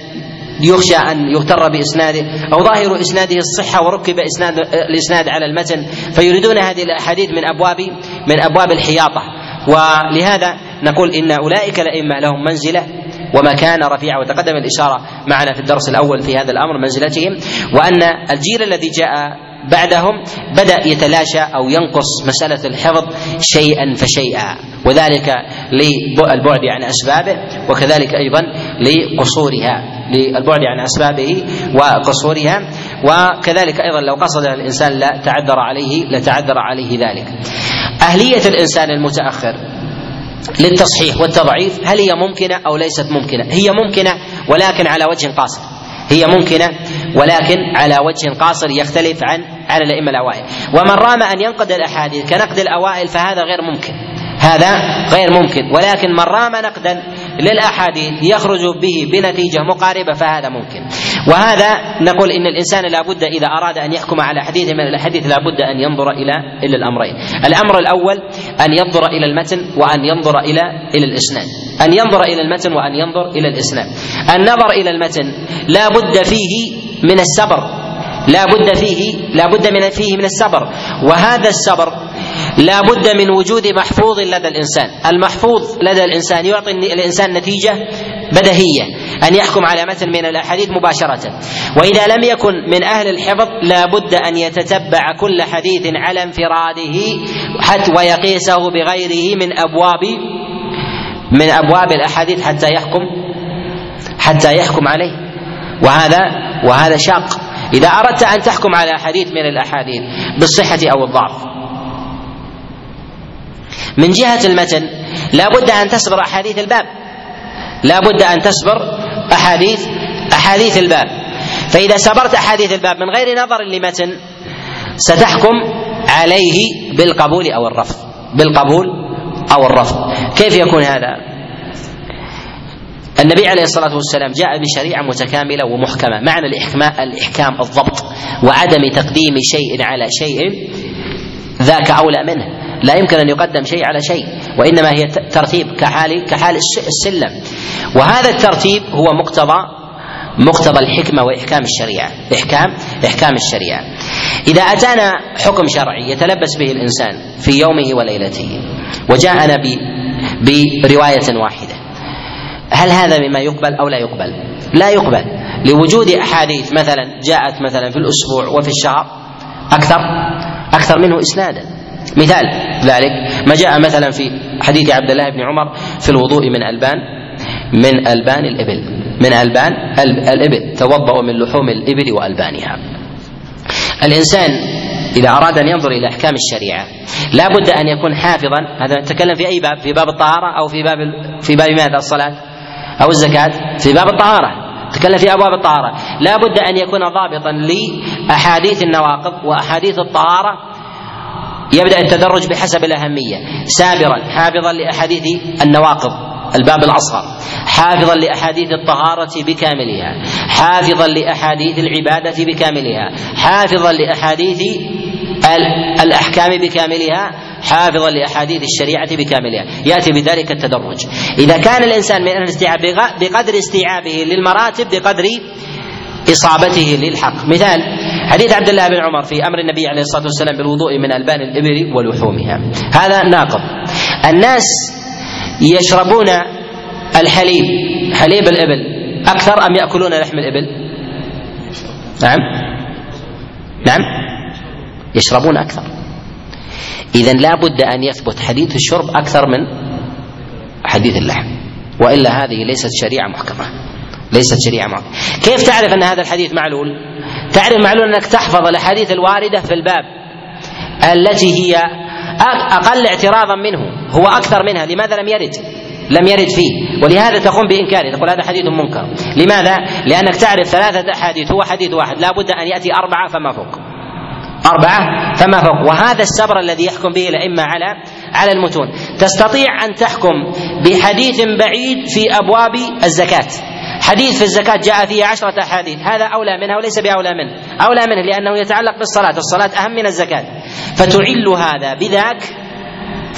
يخشى أن يغتر بإسناده أو ظاهر إسناده الصحة وركب إسناد الإسناد على المتن. فيريدون هذه الأحاديث من أبواب من أبواب الحياطة. ولهذا نقول إن أولئك الائمه لهم منزلة ومكان رفيعة وتقدم الإشارة معنا في الدرس الأول في هذا الأمر منزلتهم وأن الجيل الذي جاء بعدهم بدأ يتلاشى أو ينقص مسألة الحفظ شيئا فشيئا وذلك للبعد عن أسبابه وكذلك أيضا لقصورها للبعد عن أسبابه وقصورها وكذلك أيضا لو قصد الإنسان لا تعذر عليه لتعذر عليه ذلك. أهلية الإنسان المتأخر للتصحيح والتضعيف هل هي ممكنة أو ليست ممكنة؟ هي ممكنة ولكن على وجه قاصر. هي ممكنة ولكن على وجه قاصر يختلف عن عن الأئمة الأوائل. ومن رام أن ينقد الأحاديث كنقد الأوائل فهذا غير ممكن. هذا غير ممكن. ولكن من رام نقدا للأحاديث يخرج به بنتيجة مقاربة فهذا ممكن. وهذا نقول إن الإنسان لابد إذا أراد أن يحكم على حديث من الأحاديث لابد أن ينظر إلى إلى الأمرين. الأمر الأول أن ينظر إلى المتن وأن ينظر إلى إلى الإسناد. أن ينظر إلى المتن وأن ينظر إلى الإسناد. النظر إلى المتن لا بد فيه من الصبر. لا بد فيه لا بد من فيه من الصبر. وهذا الصبر لا بد من وجود محفوظ لدى الإنسان. المحفوظ لدى الإنسان يعطي الإنسان نتيجة بدهية أن يحكم على متن من الأحاديث مباشرة. وإذا لم يكن من أهل الحفظ لا بد أن يتتبع كل حديث على انفراده حتى ويقيسه بغيره من ابواب من أبواب الأحاديث حتى يحكم حتى يحكم عليه. وهذا وهذا شاق. إذا أردت أن تحكم على حديث من الأحاديث بالصحة أو الضعف من جهة المتن لا بد أن تصبر أحاديث الباب. لا بد أن تصبر أحاديث أحاديث الباب. فإذا صبرت أحاديث الباب من غير نظر لمتن ستحكم عليه بالقبول أو الرفض. بالقبول أو الرفض. كيف يكون هذا؟ النبي عليه الصلاة والسلام جاء بشريعة متكاملة ومحكمة معنى الإحكام الإحكام الضبط وعدم تقديم شيء على شيء ذاك أولى منه. لا يمكن أن يقدم شيء على شيء وإنما هي ترتيب كحال كحال السلم. وهذا الترتيب هو مقتضى مقتضى الحكمة وإحكام الشريعة. احكام إحكام الشريعة. إذا أتانا حكم شرعي يتلبس به الإنسان في يومه وليلته وجاءنا برواية واحدة. هل هذا مما يقبل أو لا يقبل؟ لا يقبل. لوجود أحاديث مثلا جاءت مثلا في الأسبوع وفي الشهر أكثر أكثر منه اسنادا. مثال ذلك. ما جاء مثلا في حديث عبد الله بن عمر في الوضوء من ألبان من ألبان الإبل من ألبان الإبل توضأوا من لحوم الإبل وألبانها. الإنسان إذا أراد أن ينظر إلى أحكام الشريعة لا بد أن يكون حافظا. هذا نتكلم في أي باب؟ في باب الطهارة أو في باب في باب ماذا؟ الصلاة أو الزكاة؟ في باب الطهارة. تكلم في أبواب الطهارة. لا بد أن يكون ضابطا لأحاديث النواقض وأحاديث الطهارة يبدأ التدرج بحسب الأهمية. سابرا حافظا لأحاديث النواقض الباب الأصغر. حافظا لأحاديث الطهارة بكاملها. حافظا لأحاديث العبادة بكاملها. حافظا لأحاديث الأحكام بكاملها. حافظا لأحاديث الشريعة بكاملها. يأتي بذلك التدرج. إذا كان الإنسان من الاستيعاب بقدر استيعابه للمراتب بقدر إصابته للحق. مثال حديث عبد الله بن عمر في أمر النبي عليه الصلاة والسلام بالوضوء من ألبان الإبل ولحومها. هذا ناقض. الناس يشربون الحليب حليب الإبل. أكثر أم يأكلون لحم الإبل؟ نعم. نعم. يشربون أكثر. اذا لا بد أن يثبت حديث الشرب أكثر من حديث اللحم. وإلا هذه ليست شريعة محكمة. ليست شريعة محكمة. كيف تعرف أن هذا الحديث معلول؟ تعرف معلول أنك تحفظ الأحاديث الواردة في الباب التي هي أقل اعتراضا منه هو أكثر منها لماذا لم يرد؟ لم يرد فيه ولهذا تقوم بإنكاره تقول هذا حديث منكر. لماذا؟ لأنك تعرف ثلاثة أحاديث هو حديث واحد لا بد أن يأتي أربعة فما فوق. أربعة فما فوق. وهذا السبر الذي يحكم به الأئمة على على المتون. تستطيع أن تحكم بحديث بعيد في أبواب الزكاة. حديث في الزكاة جاء فيه عشرة أحاديث. هذا أولى منها وليس بأولى منه. أولى منه لأنه يتعلق بالصلاة. الصلاة أهم من الزكاة. فتعل هذا بذاك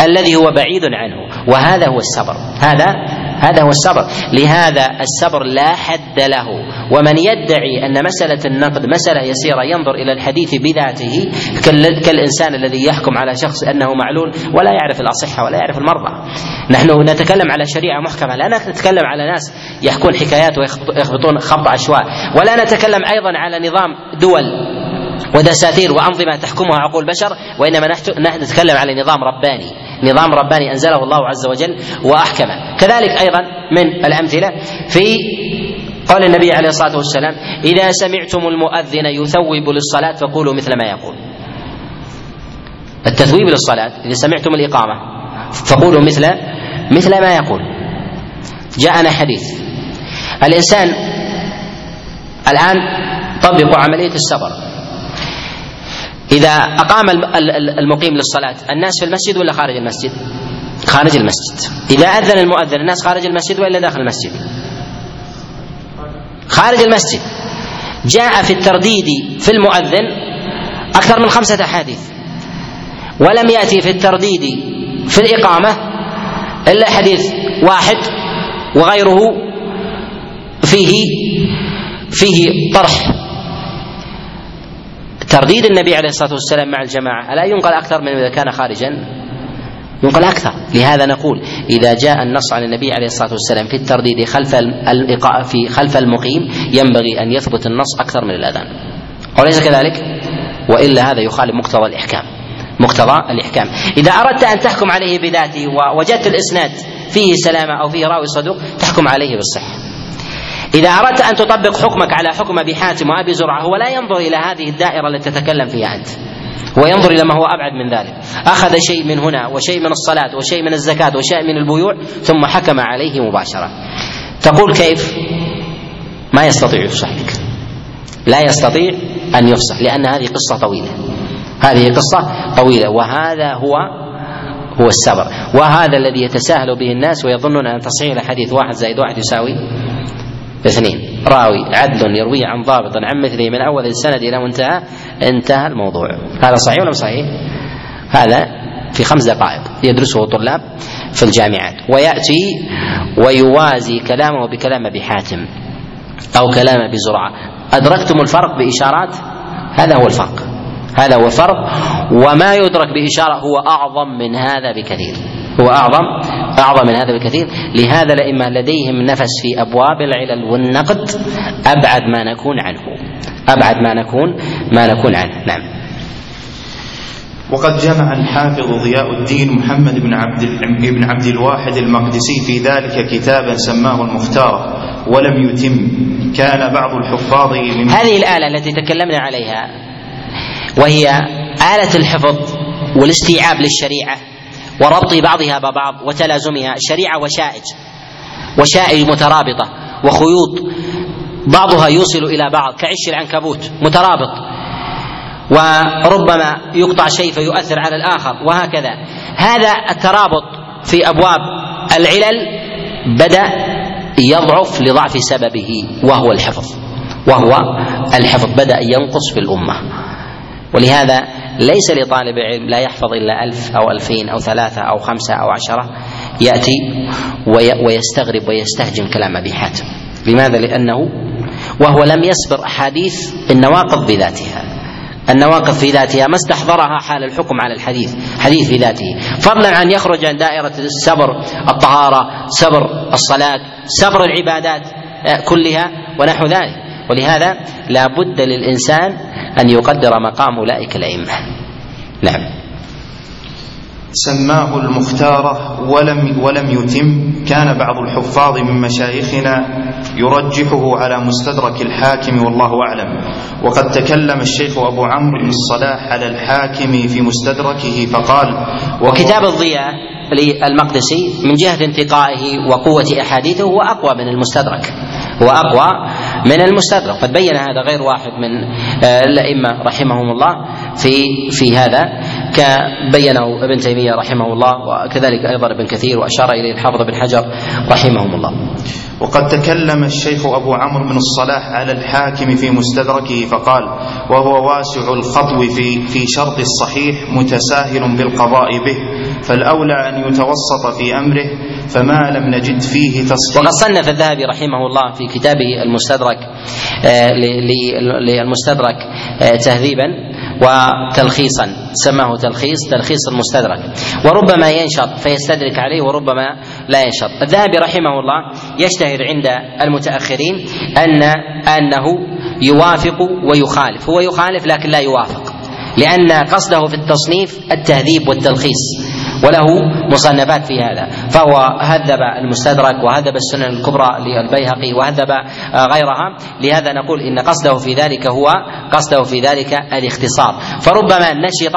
الذي هو بعيد عنه. وهذا هو الصبر. هذا هذا هو الصبر. لهذا الصبر لا حد له. ومن يدعي أن مسألة النقد مسألة يسيرة ينظر إلى الحديث بذاته كالإنسان الذي يحكم على شخص أنه معلول ولا يعرف الأصحة ولا يعرف المرضى. نحن نتكلم على شريعة محكمة. لا نتكلم على ناس يحكون حكايات ويخبطون خبط عشواء ولا نتكلم أيضا على نظام دول. ودساتير وأنظمة تحكمها عقول بشر وإنما نحن نتكلم على نظام رباني. نظام رباني أنزله الله عز وجل وأحكمه. كذلك أيضا من الأمثلة في قول النبي عليه الصلاة والسلام إذا سمعتم المؤذن يثوب للصلاة فقولوا مثل ما يقول. التثويب للصلاة إذا سمعتم الإقامة فقولوا مثل مثل ما يقول. جاءنا حديث. الإنسان الآن طبقوا عملية السفر. إذا أقام المقيم للصلاة الناس في المسجد ولا خارج المسجد؟ خارج المسجد إذا أذن المؤذن الناس خارج المسجد وإلا داخل المسجد؟ خارج المسجد جاء في الترديد في المؤذن أكثر من خمسة أحاديث ولم يأتي في الترديد في الإقامة إلا حديث واحد وغيره فيه فيه طرح ترديد النبي عليه الصلاة والسلام مع الجماعة. ألا ينقل أكثر من إذا كان خارجا؟ ينقل أكثر. لهذا نقول إذا جاء النص عن النبي عليه الصلاة والسلام في الترديد خلف الإقاء في خلف المقيم ينبغي أن يثبت النص أكثر من الأذان. وليس كذلك؟ وإلا هذا يخالف مقتضى الإحكام. مقتضى الإحكام. إذا أردت أن تحكم عليه بذاته ووجدت الإسناد فيه سلامة أو فيه رأوي صدوق تحكم عليه بالصحة. إذا أردت أن تطبق حكمك على حكم أبي حاتم وأبي زرعة هو لا ينظر إلى هذه الدائرة التي تتكلم فيها أنت. هو ينظر إلى ما هو أبعد من ذلك. أخذ شيء من هنا وشيء من الصلاة وشيء من الزكاة وشيء من البيوع ثم حكم عليه مباشرة. تقول كيف؟ ما يستطيع يفصح لك. لا يستطيع أن يفصح لأن هذه قصة طويلة. هذه قصة طويلة. وهذا هو هو السبر وهذا الذي يتساهل به الناس ويظنون أن تصحيح الحديث واحد زائد واحد يساوي اثنين. راوي عدل يرويه عن ضابط عن مثله من أول السند إلى منتهى انتهى الموضوع. هذا صحيح ولا صحيح؟ هذا في خمس دقائق يدرسه طلاب في الجامعات. ويأتي ويوازي كلامه بكلام أبي حاتم أو كلام أبي زرعة. أدركتم الفرق بإشارات؟ هذا هو الفرق. هذا هو الفرق. وما يدرك باشاره هو أعظم من هذا بكثير. هو أعظم أعظم من هذا بكثير. لهذا الأئمة لديهم نفس في أبواب العلل والنقد. أبعد ما نكون عنه. أبعد ما نكون ما نكون عنه. نعم. وقد جمع الحافظ ضياء الدين محمد بن عبد بن عبد الواحد المقدسي في ذلك كتابا سماه المختار ولم يتم كان بعض الحفاظ من هذه الآلة التي تكلمنا عليها وهي آلة الحفظ والاستيعاب للشريعة وربط بعضها ببعض وتلازمها شريعة وشائج وشائج مترابطة وخيوط بعضها يوصل إلى بعض كعش العنكبوت مترابط وربما يقطع شيء فيؤثر على الآخر وهكذا. هذا الترابط في أبواب العلل بدأ يضعف لضعف سببه وهو الحفظ وهو الحفظ بدأ ينقص في الأمة. ولهذا ليس لطالب علم لا يحفظ إلا ألف أو ألفين أو ثلاثة أو خمسة أو عشرة يأتي ويستغرب ويستهجن كلام أبي حاتم. لماذا؟ لأنه وهو لم يسبر أحاديث النواقض بذاتها النواقض في ذاتها ما استحضرها حال الحكم على الحديث حديث في ذاته. فضلا عن يخرج عن دائرة السبر الطهارة سبر الصلاة سبر العبادات آه، كلها ونحو ذلك. ولهذا لا بد للإنسان أن يقدر مقام أولئك الأئمة. نعم. سماه المختار ولم ولم يتم. كان بعض الحفاظ من مشايخنا يرجحه على مستدرك الحاكم والله أعلم. وقد تكلم الشيخ أبو عمرو بن الصلاح على الحاكم في مستدركه فقال وكتاب الضياء للمقدسي من جهة انتقائه وقوة أحاديثه هو أقوى من المستدرك. هو أقوى من المستدرك. قد بين هذا غير واحد من آه، الأئمة رحمهم الله في في هذا. كبينه ابن تيمية رحمه الله وكذلك أيضا ابن كثير وأشار إليه الحافظ بن حجر رحمهم الله. وقد تكلم الشيخ أبو عمرو بن الصلاح على الحاكم في مستدركه فقال: وهو واسع الخطو في في شرط الصحيح متساهل بالقضاء به فالأولى أن يتوسط في أمره فما لم نجد فيه تصحيح وقد صنف الذهبي رحمه الله في كتابه المستدرك آه، للمستدرك آه، تهذيبا وتلخيصا سماه تلخيص تلخيص المستدرك وربما ينشط فيستدرك عليه وربما لا ينشط. الذهبي رحمه الله يشتهر عند المتأخرين أن أنه يوافق ويخالف. هو يخالف لكن لا يوافق لأن قصده في التصنيف التهذيب والتلخيص. وله مصنفات في هذا. فهو هذب المستدرك وهذب السنن الكبرى للبيهقي وهذب غيرها. لهذا نقول إن قصده في ذلك هو قصده في ذلك الاختصار. فربما نشط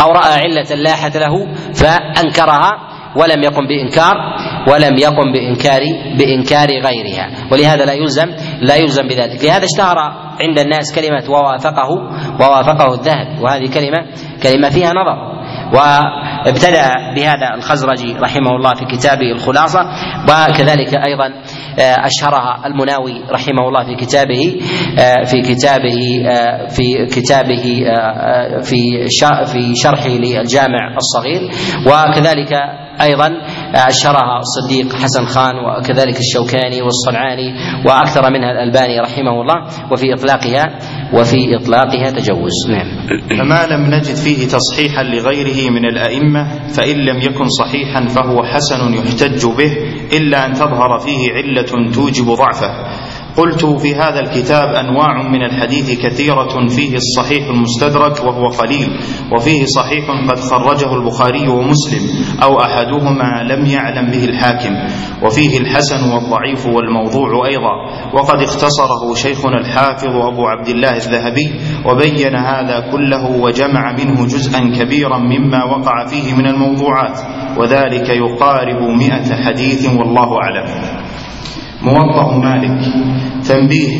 أو رأى علة لاحت له فأنكرها ولم يقم بإنكار ولم يقم بإنكار بإنكار غيرها. ولهذا لا يلزم لا يلزم بذلك. لهذا اشتهر عند الناس كلمة ووافقه ووافقه الذهب. وهذه كلمة كلمة فيها نظر. وابتدأ بهذا الخزرجي رحمه الله في كتابه الخلاصة وكذلك أيضا آه، أشهرها المناوي رحمه الله في كتابه آه، في كتابه آه، في كتابه في في شرحه للجامع الصغير وكذلك أيضا اشرها الصديق حسن خان وكذلك الشوكاني والصنعاني وأكثر منها الألباني رحمه الله وفي اطلاقها وفي إطلاقها تجوز. نعم. فما لم نجد فيه تصحيحا لغيره من الأئمة فإن لم يكن صحيحا فهو حسن يحتج به إلا أن تظهر فيه علة توجب ضعفه. قلت في هذا الكتاب أنواع من الحديث كثيرة فيه الصحيح المستدرك وهو قليل وفيه صحيح قد خرجه البخاري ومسلم أو أحدهما لم يعلم به الحاكم وفيه الحسن والضعيف والموضوع أيضا. وقد اختصره شيخنا الحافظ أبو عبد الله الذهبي وبين هذا كله وجمع منه جزءا كبيرا مما وقع فيه من الموضوعات وذلك يقارب مئة حديث والله أعلم. موطأ مالك. تنبيه.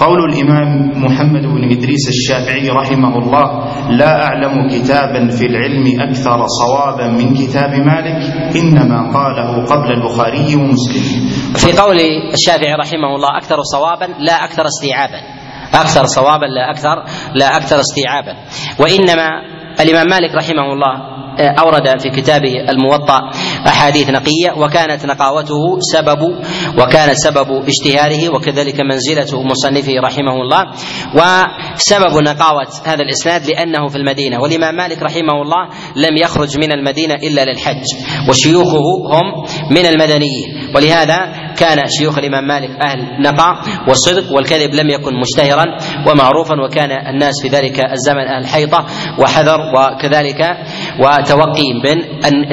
قول الإمام محمد بن إدريس الشافعي رحمه الله لا أعلم كتابا في العلم أكثر صوابا من كتاب مالك إنما قاله قبل البخاري ومسلم. في قول الشافعي رحمه الله أكثر صوابا لا أكثر استيعابا. أكثر صوابا لا أكثر لا أكثر استيعابا. وإنما الإمام مالك رحمه الله أورد في كتابه الموطأ أحاديث نقية وكانت نقاوته سبب وكانت سبب اشتهاره وكذلك منزلة مصنفه رحمه الله. وسبب نقاوة هذا الإسناد لأنه في المدينة والإمام مالك رحمه الله لم يخرج من المدينة إلا للحج وشيوخه هم من المدنيين. ولهذا كان شيوخ الإمام مالك أهل نقاء والصدق والكذب لم يكن مشتهرا ومعروفا وكان الناس في ذلك الزمن أهل حيطة وحذر وكذلك وتوقي من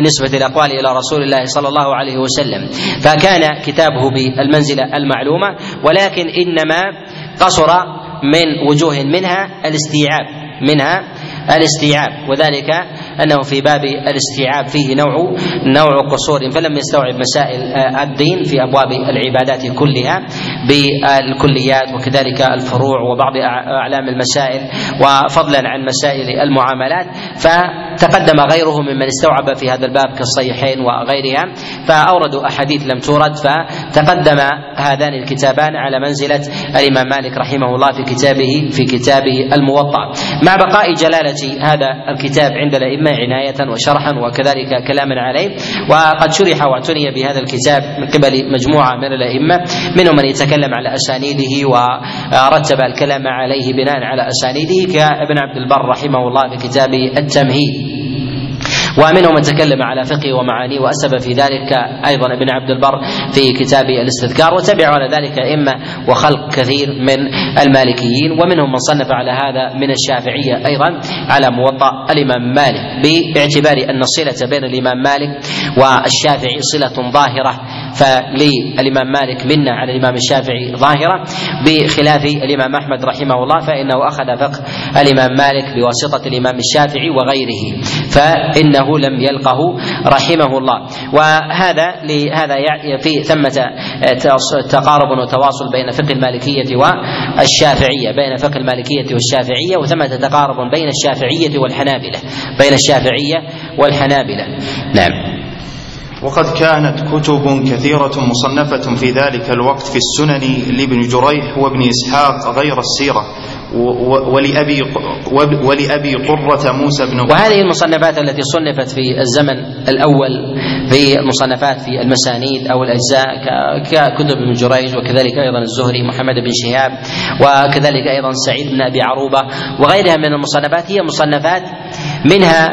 نسبة الأقوال إلى رسول الله صلى الله عليه وسلم. فكان كتابه بالمنزلة المعلومة ولكن إنما قصر من وجوه منها الاستيعاب منها الاستيعاب وذلك أنه في باب الاستيعاب فيه نوع نوع قصور فلم يستوعب مسائل الدين في أبواب العبادات كلها بالكليات وكذلك الفروع وبعض أعلام المسائل وفضلا عن مسائل المعاملات. فتقدم غيره ممن استوعب في هذا الباب كالصحيحين وغيرها فاوردوا أحاديث لم تورد فتقدم هذان الكتابان على منزلة الإمام مالك رحمه الله في كتابه في كتابه الموطأ. مع بقاء جلالة هذا الكتاب عند الأئمة عناية وشرحا وكذلك كلاما عليه. وقد شرح واعتني بهذا الكتاب من قبل مجموعة من الأئمة منهم من يتكلم على أسانيده ورتب الكلام عليه بناء على أسانيده كابن عبد البر رحمه الله في كتابه التمهيد. ومنهم من تكلم على فقه ومعانيه وأسب في ذلك أيضا ابن عبد البر في كتاب الاستذكار وتبعوا على ذلك ائمه وخلق كثير من المالكيين ومنهم من صنف على هذا من الشافعية أيضا على موطأ الإمام مالك باعتبار أن الصلة بين الإمام مالك والشافعي صلة ظاهرة فللإمام مالك منا على الإمام الشافعي ظاهرة بخلاف الإمام أحمد رحمه الله فإنه أخذ فقه الإمام مالك بواسطة الإمام الشافعي وغيره فانه لم يلقه رحمه الله. وهذا لهذا في ثمة تقارب وتواصل بين فقه المالكية والشافعية بين فقه المالكية والشافعية وثمة تقارب بين الشافعية والحنابلة بين الشافعية والحنابلة. نعم. وقد كانت كتب كثيرة مصنفة في ذلك الوقت في السنن لابن جريح وابن إسحاق غير السيرة. ولأبي ولأبي قرة موسى بن وهذه المصنفات التي صنفت في الزمن الأول في المصنفات في المسانيد أو الأجزاء ككتب ابن جريج وكذلك أيضا الزهري محمد بن شهاب وكذلك أيضا سعيد بن أبي عروبة وغيرها من المصنفات هي مصنفات منها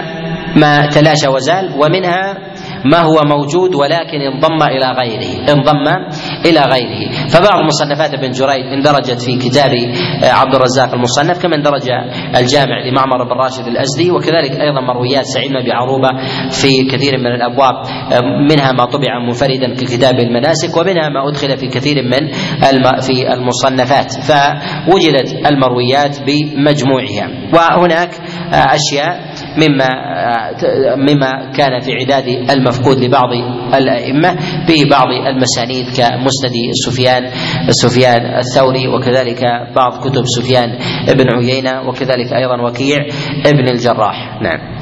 ما تلاشى وزال ومنها ما هو موجود ولكن انضم إلى غيره انضم إلى غيره. فبعض مصنفات ابن جريج اندرجت في كتاب عبد الرزاق المصنف كما اندرج الجامع لمعمر بن راشد الأزدي وكذلك أيضا مرويات سعيد بن أبي عروبة في كثير من الأبواب منها ما طبع منفردا ككتاب المناسك ومنها ما أدخل في كثير من في المصنفات. فوجدت المرويات بمجموعها. وهناك أشياء مما مما كان في عداد المفقود لبعض الأئمة في بعض المسانيد كمسند سفيان سفيان الثوري وكذلك بعض كتب سفيان بن عيينة وكذلك أيضا وكيع ابن الجراح. نعم.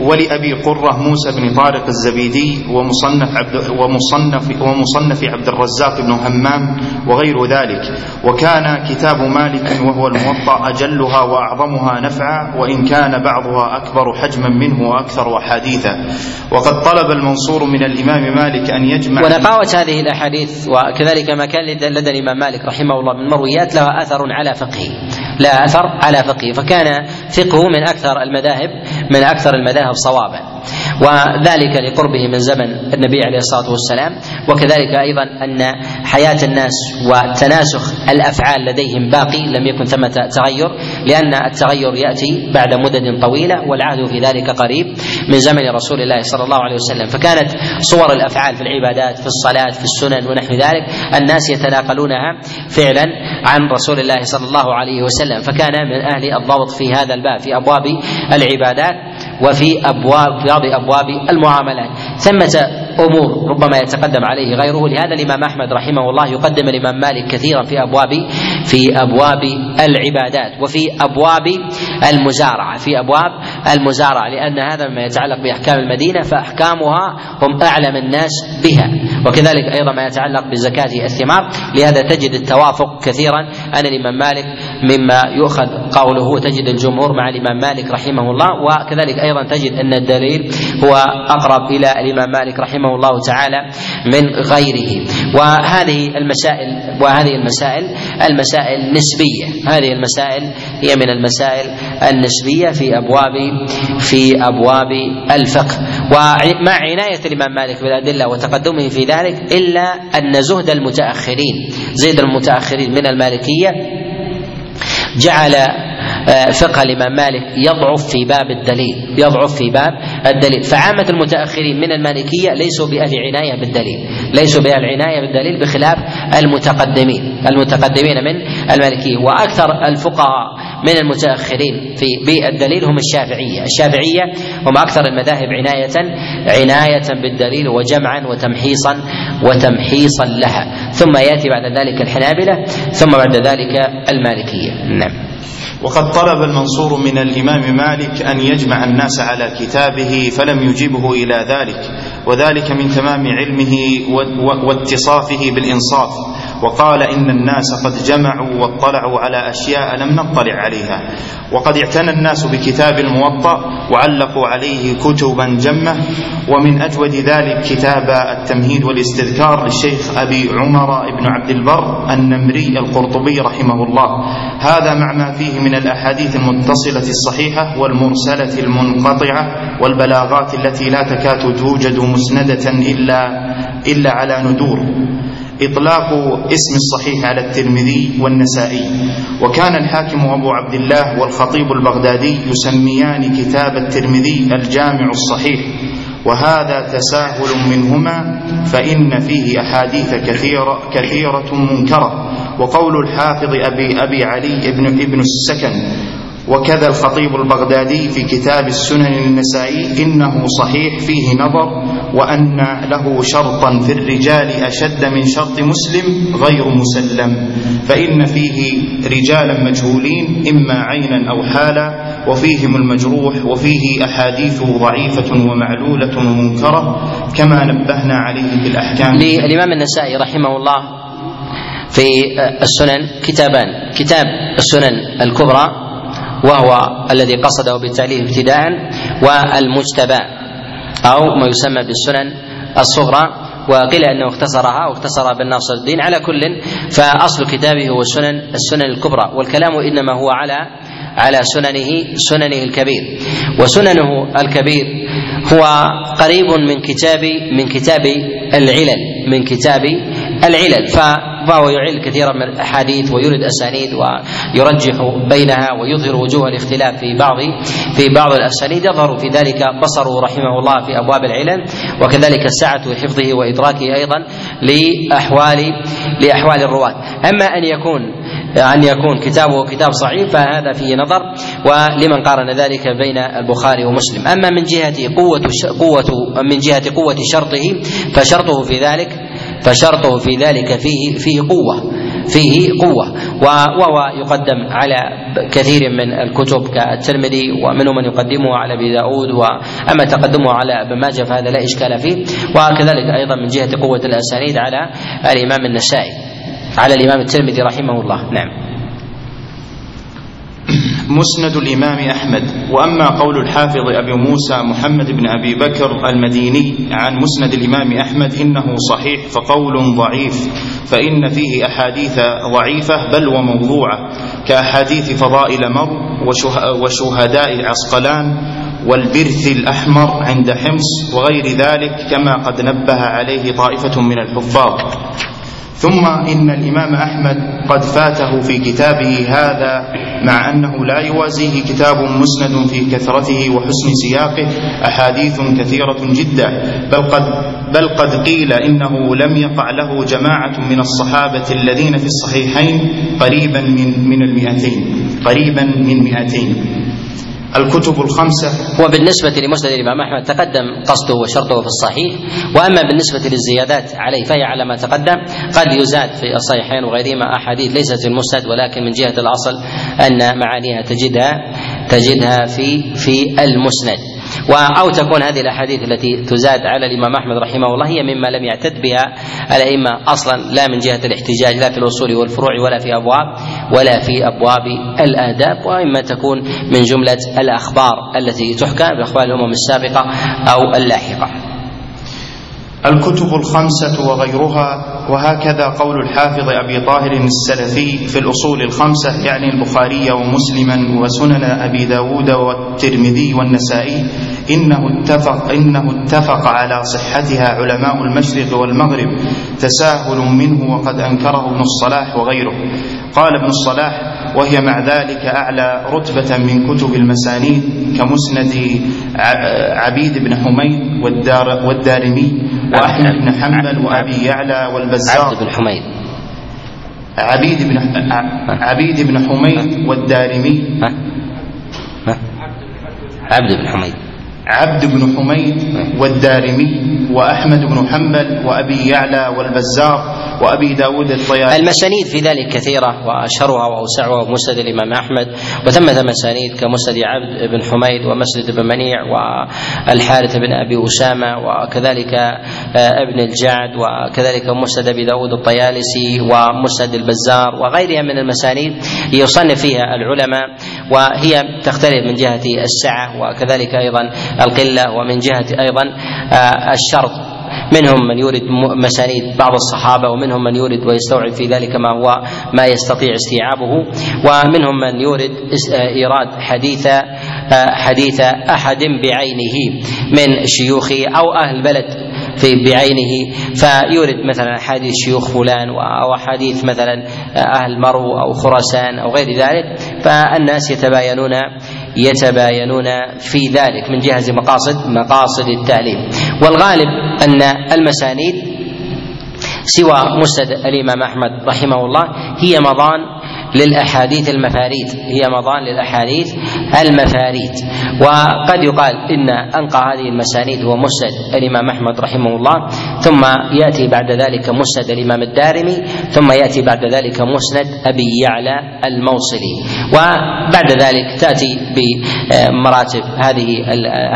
ولأبي قرة موسى بن طارق الزبيدي ومصنف عبد ومصنف ومصنف عبد الرزاق بن همام وغير ذلك. وكان كتاب مالك وهو الموطأ أجلها وأعظمها نفعا وإن كان بعضها أكبر حجما منه وأكثر أحاديثا وقد طلب المنصور من الإمام مالك أن يجمع ونقاوة هذه الأحاديث وكذلك ما كان لدى الإمام مالك رحمه الله من مرويات لها أثر على فقهه. لا أثر على فقهه فكان فقهه من أكثر المذاهب من أكثر المذاهب صوابا وذلك لقربه من زمن النبي عليه الصلاة والسلام. وكذلك أيضا أن حياة الناس وتناسخ الأفعال لديهم باقي لم يكن ثمة تغير لأن التغير يأتي بعد مدد طويلة والعهد في ذلك قريب من زمن رسول الله صلى الله عليه وسلم. فكانت صور الأفعال في العبادات في الصلاة في السنن ونحو ذلك الناس يتناقلونها فعلا عن رسول الله صلى الله عليه وسلم. فكان من أهل الضبط في هذا الباب في أبواب العبادات وفي أبواب في بعض أبواب المعاملات. ثمة امور ربما يتقدم عليه غيره. لهذا الإمام أحمد رحمه الله يقدم الامام مالك كثيرا في أبواب في أبواب العبادات وفي أبواب المزارعة في أبواب المزارعة لأن هذا مما يتعلق بأحكام المدينة فأحكامها هم أعلم الناس بها. وكذلك أيضا ما يتعلق بزكاة الثمار لهذا تجد التوافق كثيرا. أن الإمام مالك مما يؤخذ قوله تجد الجمهور مع الإمام مالك رحمه الله وكذلك أيضا تجد أن الدليل هو أقرب إلى الإمام مالك رحمه الله تعالى من غيره. وهذه المسائل وهذه المسائل المسائل نسبية. هذه المسائل هي من المسائل النسبية في ابواب في أبواب الفقه. ومع عناية الإمام مالك بالأدلة وتقدمه في ذلك إلا أن زهد المتاخرين زيد المتأخرين من المالكية جعل فقه الامام مالك يضعف في باب الدليل يضعف في باب الدليل. فعامة المتأخرين من المالكية ليسوا بأهل عناية بالدليل ليسوا بأهل عناية بالدليل بخلاف المتقدمين المتقدمين من المالكية. وأكثر الفقهاء من المتأخرين في بالدليل هم الشافعية. الشافعية هم أكثر المذاهب عناية عناية بالدليل وجمعا وتمحيصا وتمحيصا لها. ثم يأتي بعد ذلك الحنابلة ثم بعد ذلك المالكية. نعم. وقد طلب المنصور من الإمام مالك أن يجمع الناس على كتابه فلم يجبه إلى ذلك وذلك من تمام علمه واتصافه بالإنصاف. وقال إن الناس قد جمعوا واطلعوا على أشياء لم نطلع عليها. وقد اعتنى الناس بكتاب الموطأ وعلقوا عليه كتبا جمة. ومن أجود ذلك كتاب التمهيد والاستذكار للشيخ أبي عمر بن عبد البر النمري القرطبي رحمه الله. هذا مع ما فيه من الأحاديث المتصلة الصحيحة والمرسلة المنقطعة والبلاغات التي لا تكاد توجد مسندة الا إلا على ندور. إطلاق اسم الصحيح على الترمذي والنسائي. وكان الحاكم أبو عبد الله والخطيب البغدادي يسميان كتاب الترمذي الجامع الصحيح. وهذا تساهل منهما فإن فيه أحاديث كثيرة, كثيرة منكرة. وقول الحافظ أبي, أبي علي ابن, ابن السكن وكذا الخطيب البغدادي في كتاب السنن النسائي إنه صحيح فيه نظر وأن له شرطا في الرجال أشد من شرط مسلم غير مسلم فإن فيه رجالا مجهولين إما عينا أو حالا وفيهم المجروح وفيه أحاديث ضعيفة ومعلولة ومنكرة كما نبهنا عليه في الأحكام. للإمام النسائي رحمه الله في السنن كتابان كتاب السنن الكبرى وهو الذي قصده بالتعليل ابتداء والمجتبى أو ما يسمى بالسنن الصغرى. وقيل أنه اختصرها واختصر ابن ناصر الدين على كل فأصل كتابه هو السنن السنن الكبرى والكلام إنما هو على على سننه سننه الكبير. وسننه الكبير هو قريب من كتاب من كتاب العلل من كتاب العلل. فهو يعل كثيرا من الأحاديث ويرد اسانيد ويرجح بينها ويظهر وجوه الاختلاف في بعض في بعض الأسانيد. يظهر في ذلك بصره رحمه الله في أبواب العلل وكذلك السعه حفظه وإدراكه أيضا لاحوال لأحوال الرواة. أما أن يكون أن يكون كتابه كتاب صحيح فهذا فيه نظر ولمن قارن ذلك بين البخاري ومسلم. أما من جهة قوة قوة من جهة قوة شرطه فشرطه في ذلك فشرطه في ذلك فيه فيه قوة فيه قوة. وهو يقدم على كثير من الكتب كالترمذي ومنهم من يقدمه على أبي داود واما تقدمه على ابن ماجه فهذا لا إشكال فيه. وكذلك أيضا من جهة قوة الأسانيد على الإمام النسائي على الإمام الترمذي رحمه الله. نعم. مسند الإمام أحمد. وأما قول الحافظ أبي موسى محمد بن أبي بكر المديني عن مسند الإمام أحمد إنه صحيح فقول ضعيف فإن فيه أحاديث ضعيفة بل وموضوعة كأحاديث فضائل مر وشهداء عسقلان والبرث الأحمر عند حمص وغير ذلك كما قد نبه عليه طائفة من الحفاظ. ثم إن الإمام أحمد قد فاته في كتابه هذا مع أنه لا يوازيه كتاب مسند في كثرته وحسن سياقه أحاديث كثيرة جدا. بل قد, بل قد قيل إنه لم يقع له جماعة من الصحابة الذين في الصحيحين قريبا من, من المئتين. قريبا من مئتين. الكتب الخمسة. وبالنسبة لمسند الإمام أحمد تقدم قصده وشرطه في الصحيح وأما بالنسبة للزيادات عليه فهي على ما تقدم قد يزاد في الصحيحين وغيرهما أحاديث ليست في المسند ولكن من جهة الأصل أن معانيها تجدها تجدها في في المسند. أو تكون هذه الأحاديث التي تزاد على الإمام أحمد رحمه الله هي مما لم يعتد بها الأئمة أصلا لا من جهة الاحتجاج لا في الاصول والفروع ولا في أبواب ولا في أبواب الآداب وإما تكون من جملة الأخبار التي تحكى بأخبار الأمم السابقة أو اللاحقة. الكتب الخمسة وغيرها وهكذا قول الحافظ أبي طاهر السلفي في الأصول الخمسة يعني البخاري ومسلما وسنن أبي داود والترمذي والنسائي إنه اتفق, إنه اتفق على صحتها علماء المشرق والمغرب تساهل منه وقد أنكره ابن الصلاح وغيره. قال ابن الصلاح وهي مع ذلك أعلى رتبة من كتب المسانيد كمسند عبيد بن حميد والدار والدارمي وأحمد بن حنبل وأبي يعلى والبزار. عبد بن حميد. عبيد بن عبيد بن حميد والدارمي. عبد بن حميد. عبد بن حميد والدارمي وأحمد بن حنبل وأبي يعلى والبزار وأبي داود الطيالسي. المسانيد في ذلك كثيرة وأشهرها وأوسعها مسند الإمام أحمد وثمة مسانيد كمسند عبد بن حميد ومسند بن منيع والحارث بن أبي أسامة وكذلك آه، ابن الجعد وكذلك مسند أبي داود الطيالسي ومسند البزار وغيرها من المسانيد يصنف فيها العلماء وهي تختلف من جهة السعة وكذلك أيضا القلة ومن جهة أيضا آه، الشرط. منهم من يورد مسانيد بعض الصحابة ومنهم من يورد ويستوعب في ذلك ما هو ما يستطيع استيعابه. ومنهم من يورد إيراد حديث حديث أحد بعينه من شيوخه أو أهل البلد في بعينه. فيورد مثلا أحاديث شيوخ فلان أو أحاديث مثلا أهل مرو أو خراسان أو غير ذلك. فالناس يتباينون يتباينون في ذلك من جهة مقاصد مقاصد التاليف والغالب أن المسانيد سوى مسند الإمام أحمد رحمه الله هي مضان للأحاديث المفاريد هي مضان للأحاديث المفاريد. وقد يقال إن أنقى هذه المسانيد هو مسند الإمام أحمد رحمه الله ثم يأتي بعد ذلك مسند الإمام الدارمي ثم يأتي بعد ذلك مسند أبي يعلى الموصلي. وبعد ذلك تأتي بمراتب هذه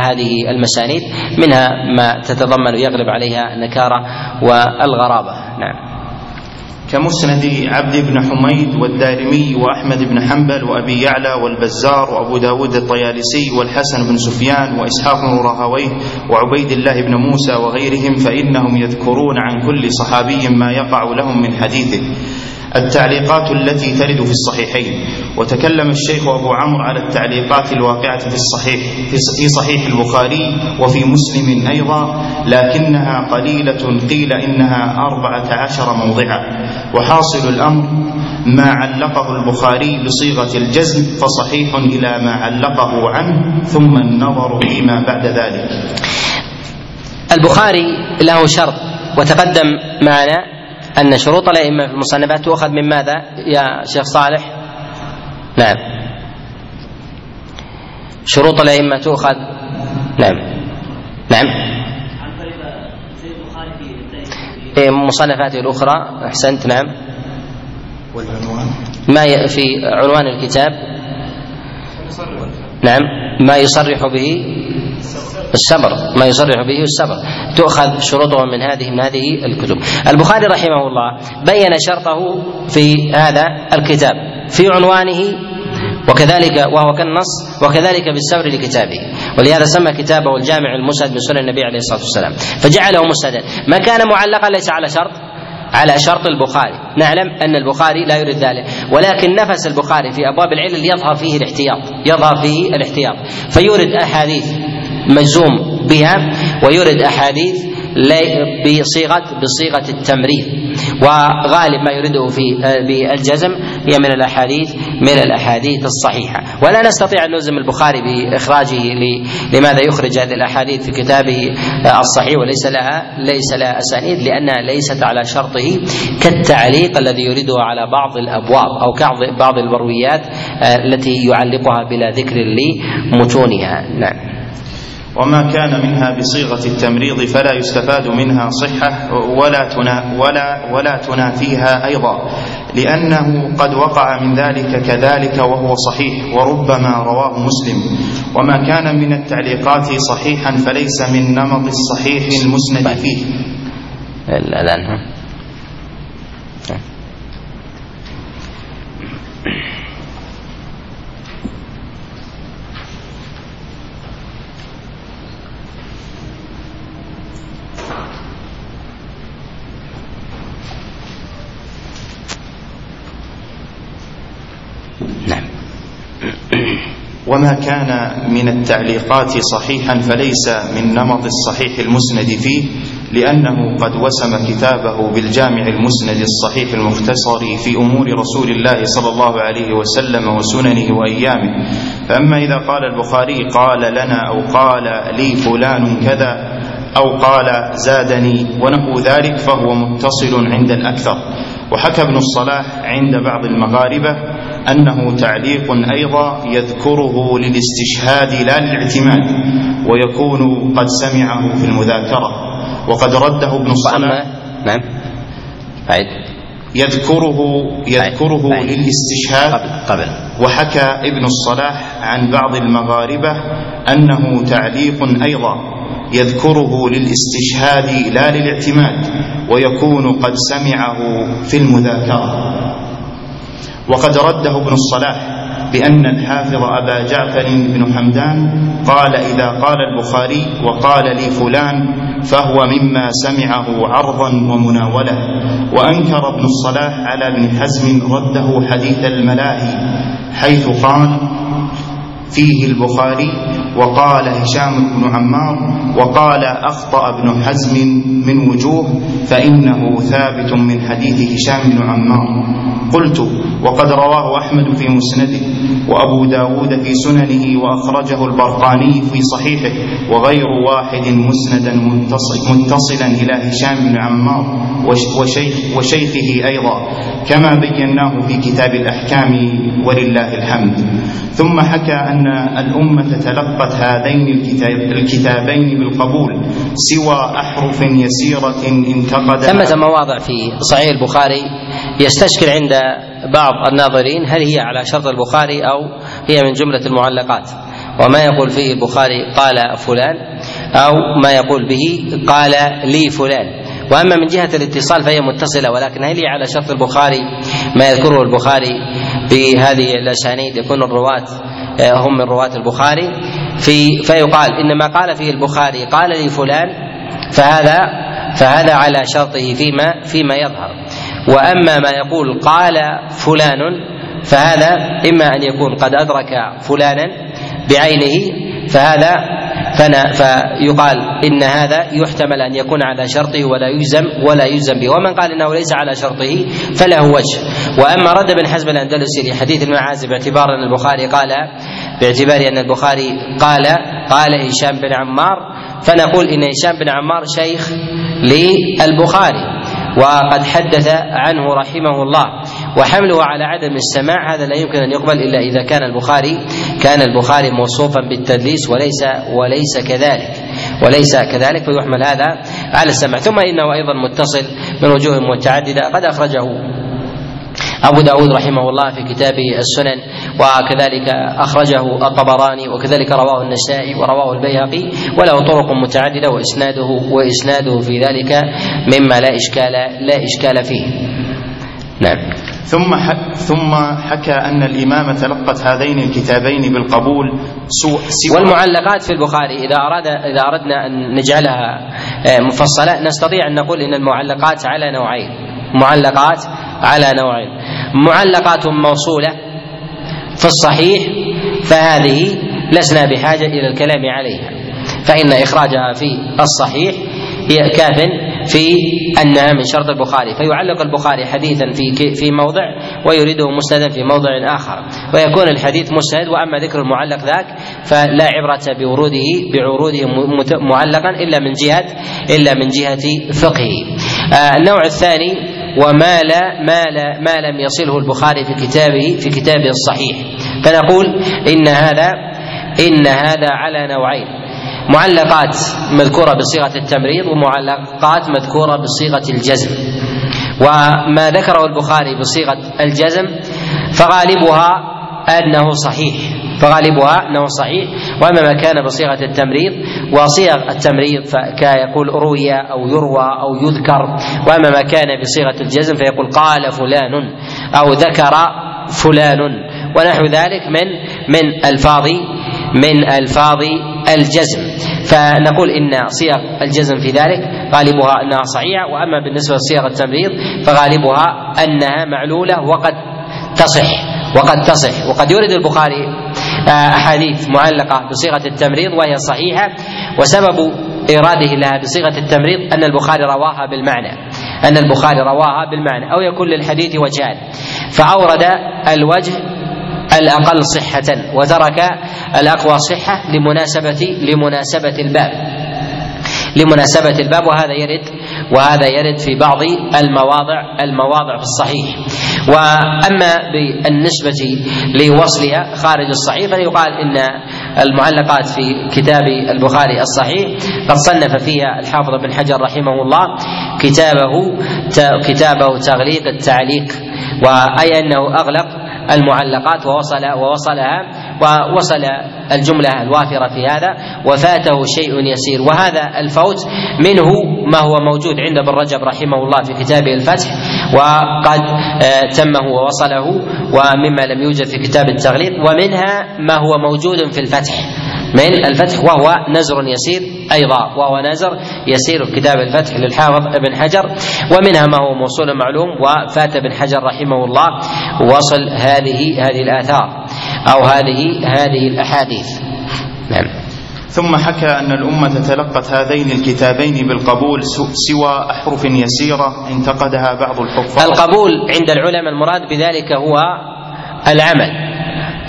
هذه المسانيد منها ما تتضمن يغلب عليها النكارة والغرابة. نعم. كمسند عبد بن حميد والدارمي وأحمد بن حنبل وأبي يعلى والبزار وأبو داود الطيالسي والحسن بن سفيان وإسحاق بن راهويه وعبيد الله بن موسى وغيرهم فإنهم يذكرون عن كل صحابي ما يقع لهم من حديثه. التعليقات التي ترد في الصحيحين. وتكلم الشيخ أبو عمرو على التعليقات الواقعة في الصحيح في صحيح البخاري وفي مسلم أيضا لكنها قليلة قيل إنها أربعة عشر موضعا. وحاصل الأمر ما علقه البخاري بصيغة الجزم فصحيح إلى ما علقه عنه ثم النظر فيما بعد ذلك. البخاري له شرط وتقدم معنا أن شروط الأئمة في المصنفات تؤخذ من ماذا؟ يا شيخ صالح. نعم. شروط الأئمة تؤخذ. نعم. نعم. إيه، مصنفاته الأخرى. أحسنت. نعم. والعنوان؟ ما في عنوان الكتاب. نعم. ما يصرح به. السبر ما يصرح به السبر. تؤخذ شروطه من هذه من هذه الكتب. البخاري رحمه الله بين شرطه في هذا الكتاب في عنوانه وكذلك وهو كالنص وكذلك بالسبر لكتابه. ولهذا سمى كتابه الجامع المسند من سنن النبي عليه الصلاة والسلام. فجعله مسندا. ما كان معلقا ليس على شرط على شرط البخاري. نعلم أن البخاري لا يريد ذلك. ولكن نفس البخاري في أبواب العلل يظهر فيه الاحتياط يظهر فيه الاحتياط. فيورد أحاديث مجزوم بها ويورد أحاديث بصيغة بصيغة التمريض. وغالب ما يريده في بالجزم هي من الأحاديث من الأحاديث الصحيحة. ولا نستطيع أن نلزم البخاري بإخراجه لماذا يخرج هذه الأحاديث في كتابه الصحيح وليس لها ليس لها أسانيد لأنها ليست على شرطه كالتعليق الذي يريده على بعض الأبواب أو كبعض البرويات التي يعلقها بلا ذكر لمتونها. نعم. وما كان منها بصيغة التمريض فلا يستفاد منها صحة ولا تنا ولا ولا تنافيها أيضا لأنه قد وقع من ذلك كذلك وهو صحيح وربما رواه مسلم. وما كان من التعليقات صحيحا فليس من نمط الصحيح المسند فيه. الآن وما كان من التعليقات صحيحا فليس من نمط الصحيح المسند فيه لأنه قد وسم كتابه بالجامع المسند الصحيح المختصر في أمور رسول الله صلى الله عليه وسلم وسننه وأيامه. فأما إذا قال البخاري قال لنا أو قال لي فلان كذا أو قال زادني ونحو ذلك فهو متصل عند الأكثر. وحكى ابن الصلاح عند بعض المغاربة أنه تعليق أيضا يذكره للاستشهاد لا للاعتماد ويكون قد سمعه في المذاكرة. وقد رده ابن الصلاح نعم. بعيد. يذكره يذكره بعيد. للاستشهاد. قبل قبل. وحكى ابن الصلاح عن بعض المغاربة أنه تعليق أيضا يذكره للاستشهاد لا للاعتماد ويكون قد سمعه في المذاكرة. وقد رده ابن الصلاح بأن الحافظ أبا جعفر بن حمدان قال إذا قال البخاري وقال لي فلان فهو مما سمعه عرضا ومناولة وأنكر ابن الصلاح على ابن حزم رده حديث الملاهي حيث قال فيه البخاري وقال هشام بن عمار وقال أخطأ ابن حزم من وجوه فإنه ثابت من حديث هشام بن عمار. قلت وقد رواه أحمد في مسنده. وأبو داود في سننه وأخرجه البرقاني في صحيحه وغير واحد مسندا متصل متصلا إلى هشام بن عمار وشيخ وشيخه أيضا كما بيناه في كتاب الأحكام ولله الحمد. ثم حكى أن الأمة تلقت هذين الكتاب الكتابين بالقبول سوى أحرف يسيرة انتقد ثمة مواضع في صحيح البخاري يستشكل عند بعض الناظرين هل هي على شرط البخاري أو هي من جملة المعلقات. وما يقول فيه البخاري قال فلان أو ما يقول به قال لي فلان. وأما من جهة الاتصال فهي متصلة ولكن هل هي على شرط البخاري؟ ما يذكره البخاري بهذه الأسانيد يكون الرواة هم من رواة البخاري. في فيقال إنما قال فيه البخاري قال لي فلان فهذا فهذا على شرطه فيما فيما يظهر. وأما ما يقول قال فلان فهذا إما أن يكون قد أدرك فلانا بعينه فهذا فنا فيقال إن هذا يحتمل أن يكون على شرطه ولا يلزم ولا يلزم به. ومن قال إنه ليس على شرطه فله وجه. وأما رد بن حزم الأندلسي لحديث المعازب باعتبار أن البخاري قال باعتبار أن البخاري قال قال هشام بن عمار فنقول إن هشام بن عمار شيخ للبخاري. وقد حدث عنه رحمه الله. وحمله على عدم السماع هذا لا يمكن أن يقبل إلا إذا كان البخاري كان البخاري موصوفا بالتدليس وليس وليس كذلك وليس كذلك فيحمل هذا على السمع ثم إنه أيضا متصل من وجوه متعددة قد أخرجه أبو داود رحمه الله في كتابه السنن وكذلك أخرجه الطبراني وكذلك رواه النسائي ورواه البيهقي وله طرق متعددة وإسناده وإسناده في ذلك مما لا إشكال لا إشكال فيه. نعم. ثم ثم حكى أن الإمام تلقت هذين الكتابين بالقبول سوى والمعلقات في البخاري إذا اراد إذا أردنا أن نجعلها مفصلة نستطيع أن نقول إن المعلقات على نوعين. معلقات على نوعين. معلقات موصولة في الصحيح فهذه لسنا بحاجة إلى الكلام عليها. فإن إخراجها في الصحيح كاف في أنها من شرط البخاري فيعلق البخاري حديثا في في موضع ويريده مسندا في موضع آخر ويكون الحديث مسند وأما ذكر المعلق ذاك فلا عبرة بوروده بعروضه معلقا إلا من جهة إلا من جهة فقهه. آه النوع الثاني وما لا ما لا ما لم يصله البخاري في كتابه في كتابه الصحيح فنقول إن هذا إن هذا على نوعين معلقات مذكورة بصيغة التمريض ومعلقات مذكورة بصيغة الجزم. وما ذكره البخاري بصيغة الجزم فغالبها أنه صحيح. فغالبها أنه صحيح. وأما ما كان بصيغة التمريض وصيغ التمريض فيقول روي أو يروى أو يذكر. وأما ما كان بصيغة الجزم فيقول قال فلان أو ذكر فلان. ونحو ذلك من من ألفاظ من ألفاظ الجزم. فنقول إن صيغ الجزم في ذلك غالبها أنها صحيحة وأما بالنسبة لصيغ التمريض فغالبها أنها معلولة وقد تصح وقد تصح. وقد يورد البخاري أحاديث معلقة بصيغة التمريض وهي صحيحة وسبب اراده لها بصيغة التمريض أن البخاري رواها بالمعنى. أن البخاري رواها بالمعنى أو يكون للحديث وجهان. فأورد الوجه الأقل صحة وترك الأقوى صحة لمناسبة لمناسبة الباب. لمناسبة الباب وهذا يرد وهذا يرد في بعض المواضع المواضع في الصحيح. وأما بالنسبة لوصلها خارج الصحيح فيقال إن المعلقات في كتاب البخاري الصحيح قد صنف فيها الحافظ بن حجر رحمه الله كتابه كتابه تغليق التعليق وأي أنه أغلق المعلقات ووصل ووصلها ووصل الجملة الوافرة في هذا وفاته شيء يسير. وهذا الفوت منه ما هو موجود عند ابن رجب رحمه الله في كتابه الفتح وقد تمه ووصله ومما لم يوجد في كتاب التغليق ومنها ما هو موجود في الفتح. من الفتح وهو نزر يسير أيضا وهو نزر يسير في كتاب الفتح للحافظ ابن حجر ومنها ما هو موصول معلوم وفات ابن حجر رحمه الله وصل هذه هذه الآثار أو هذه هذه الأحاديث. نعم. ثم حكى أن الأمة تلقت هذين الكتابين بالقبول سوى أحرف يسيرة انتقدها بعض الحفاظ. القبول عند العلماء المراد بذلك هو العمل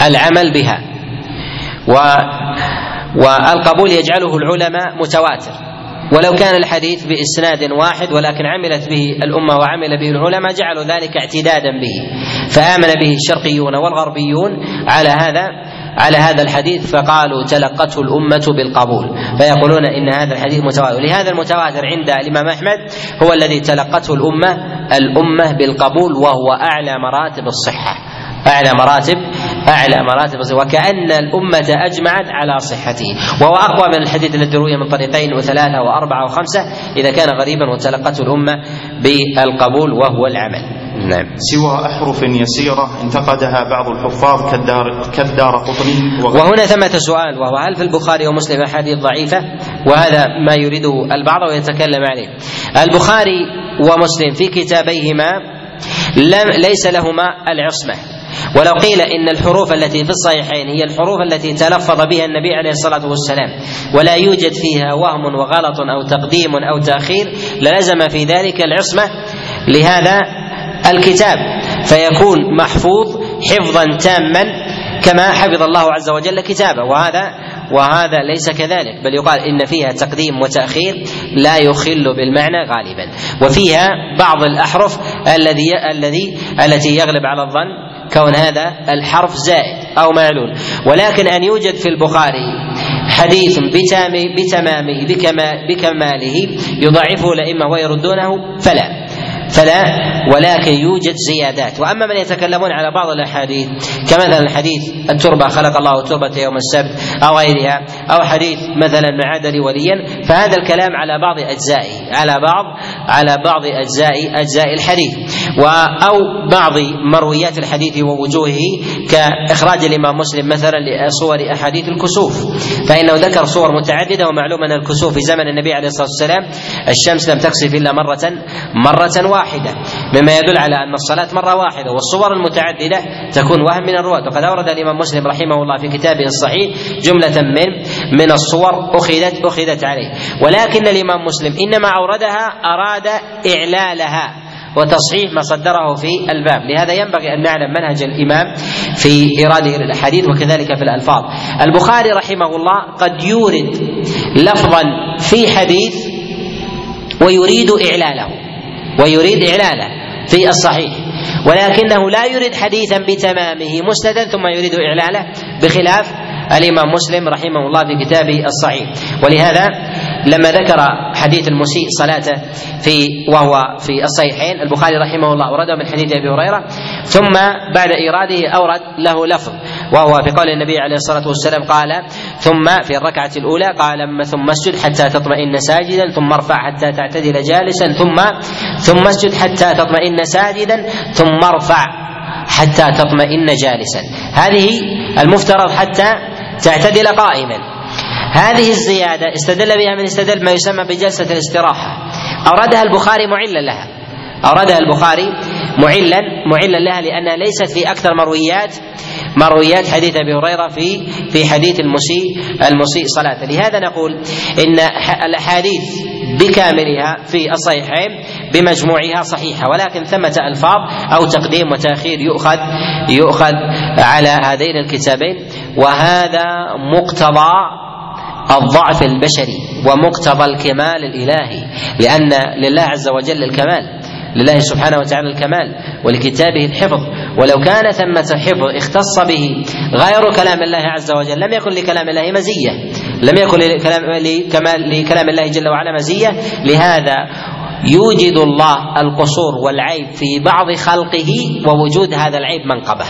العمل بها. و والقبول يجعله العلماء متواتر. ولو كان الحديث بإسناد واحد ولكن عملت به الأمة وعمل به العلماء جعلوا ذلك اعتدادا به. فآمن به الشرقيون والغربيون على هذا على هذا الحديث فقالوا تلقته الأمة بالقبول. فيقولون إن هذا الحديث متواتر. لهذا المتواتر عند الإمام أحمد هو الذي تلقته الأمة الأمة بالقبول وهو أعلى مراتب الصحة. أعلى مراتب أعلى مراتب وكأن الأمة أجمعت على صحته. وهو أقوى من الحديث الذي روي من طريقين وثلاثة وأربعة وخمسة. إذا كان غريبا وتلقته الأمة بالقبول وهو العمل. نعم. سوى أحرف يسيرة انتقدها بعض الحفاظ كالدار كالدار قطني. وهنا ثمة سؤال وهو هل في البخاري ومسلم أحاديث ضعيفة؟ وهذا ما يريده البعض ويتكلم عليه. البخاري ومسلم في كتابيهما لم ليس لهما العصمة. ولو قيل إن الحروف التي في الصحيحين هي الحروف التي تلفظ بها النبي عليه الصلاة والسلام ولا يوجد فيها وهم وغلط أو تقديم أو تأخير للزم في ذلك العصمة. لهذا الكتاب فيكون محفوظ حفظا تاما كما حفظ الله عز وجل كتابه. وهذا وهذا ليس كذلك بل يقال إن فيها تقديم وتأخير لا يخل بالمعنى غالبا. وفيها بعض الأحرف الذي الذي التي يغلب على الظن كون هذا الحرف زائد أو معلول ولكن أن يوجد في البخاري حديث بتمامه بكماله يضعفه الأئمة ويردونه فلا. فلا ولكن يوجد زيادات. وأما من يتكلمون على بعض الأحاديث كمثلا حديث التربة خلق الله التربة يوم السبت أو غيرها أو حديث مثلا من عاد لي وليا فهذا الكلام على بعض اجزائه على بعض على بعض أجزاء أجزاء الحديث. أو بعض مرويات الحديث ووجوهه كإخراج الإمام مسلم مثلا لصور أحاديث الكسوف. فإنه ذكر صور متعددة ومعلوم ان الكسوف في زمن النبي عليه الصلاة والسلام. الشمس لم تكسف إلا مرة مرة واحدة. واحدة مما يدل على أن الصلاة مرة واحدة والصور المتعددة تكون وهم من الرواة. وقد أورد الإمام مسلم رحمه الله في كتابه الصحيح جملة من من الصور أخذت أخذت عليه. ولكن الإمام مسلم إنما أوردها أراد إعلالها وتصحيح ما صدره في الباب. لهذا ينبغي أن نعلم منهج الإمام في إراده للأحاديث وكذلك في الألفاظ. البخاري رحمه الله قد يورد لفظا في حديث ويريد إعلاله. ويريد إعلاله في الصحيح. ولكنه لا يريد حديثا بتمامه مسندا ثم يريد إعلاله بخلاف الإمام مسلم رحمه الله في كتابه الصحيح. ولهذا لما ذكر حديث المسيء صلاته في وهو في الصحيحين البخاري رحمه الله أورده من حديث أبي هريرة ثم بعد إيراده أورد له لفظ. وهو في قول النبي عليه الصلاة والسلام قال ثم في الركعة الأولى قال ثم اسجد حتى تطمئن ساجدا ثم ارفع حتى تعتدل جالسا ثم ثم اسجد حتى تطمئن ساجدا ثم ارفع حتى تطمئن جالسا. هذه المفترض حتى تعتدل قائما. هذه الزيادة استدل بها من استدل ما يسمى بجلسة الاستراحة. أوردها البخاري معلا لها. أوردها البخاري معلا معلا لها لأنها ليست في أكثر مرويات. مرويات حديث أبي هريرة في في حديث المسيء المسيء صلاته، لهذا نقول إن الأحاديث بكاملها في الصحيحين بمجموعها صحيحة ولكن ثمة ألفاظ أو تقديم وتأخير يؤخذ يؤخذ على هذين الكتابين. وهذا مقتضى الضعف البشري ومقتضى الكمال الإلهي لأن لله عز وجل الكمال. لله سبحانه وتعالى الكمال ولكتابه الحفظ. ولو كان ثمة حفظ اختص به غير كلام الله عز وجل لم يكن لكلام الله مزية. لم يكن لكلام لكمال لكلام الله جل وعلا مزية. لهذا يوجد الله القصور والعيب في بعض خلقه ووجود هذا العيب منقبة.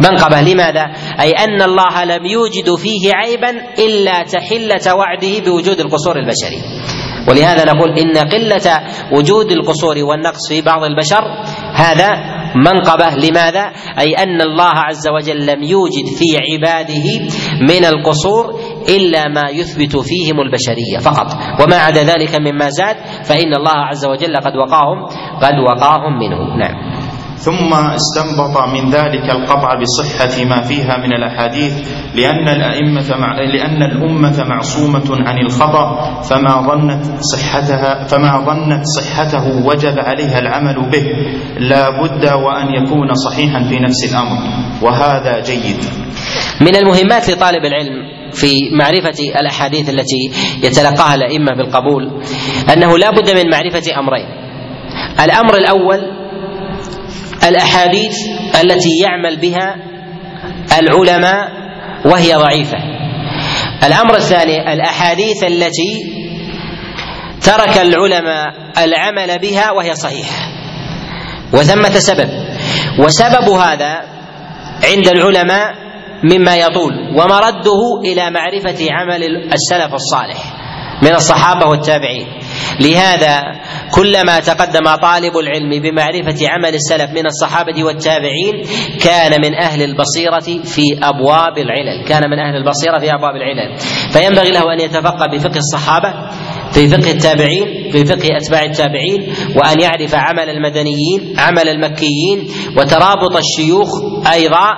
منقبة لماذا؟ أي أن الله لم يوجد فيه عيبا إلا تحلة وعده بوجود القصور البشري. ولهذا نقول إن قلة وجود القصور والنقص في بعض البشر هذا منقبة. لماذا؟ أي أن الله عز وجل لم يوجد في عباده من القصور إلا ما يثبت فيهم البشرية فقط. وما عدا ذلك مما زاد فإن الله عز وجل قد وقاهم قد وقاهم منه نعم. ثم استنبط من ذلك القطع بصحة ما فيها من الأحاديث لأن الأئمة مع لأن الأمة معصومة عن الخطأ فما ظنت صحتها فما ظنت صحته وجب عليها العمل به. لا بد وأن يكون صحيحا في نفس الأمر وهذا جيد. من المهمات لطالب العلم في معرفة الأحاديث التي يتلقاها الأئمة بالقبول أنه لا بد من معرفة أمرين. الأمر الأول الأحاديث التي يعمل بها العلماء وهي ضعيفة. الأمر الثاني الأحاديث التي ترك العلماء العمل بها وهي صحيحة. وثمة سبب. وسبب هذا عند العلماء مما يطول ومرده إلى معرفة عمل السلف الصالح من الصحابة والتابعين. لهذا كلما تقدم طالب العلم بمعرفة عمل السلف من الصحابة والتابعين كان من أهل البصيرة في أبواب العلل. كان من أهل البصيرة في أبواب العلل. فينبغي له أن يتفقه بفقه الصحابة في فقه التابعين في فقه أتباع التابعين وأن يعرف عمل المدنيين عمل المكيين وترابط الشيوخ أيضا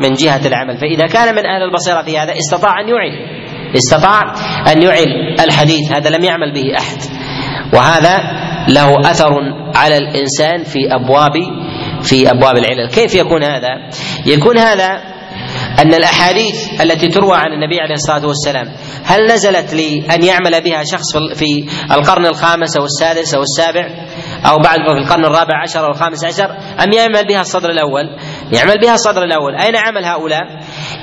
من جهة العمل. فإذا كان من أهل البصيرة في هذا استطاع أن يعل. استطاع أن يعل الحديث. هذا لم يعمل به أحد. وهذا له أثر على الإنسان في ابواب في أبواب العلل. كيف يكون هذا؟ يكون هذا أن الأحاديث التي تروى عن النبي عليه الصلاة والسلام هل نزلت لأن يعمل بها شخص في القرن الخامس أو السادس أو السابع أو بعد في القرن الرابع عشر أو الخامس عشر أم يعمل بها الصدر الأول؟ يعمل بها الصدر الأول. أين عمل هؤلاء؟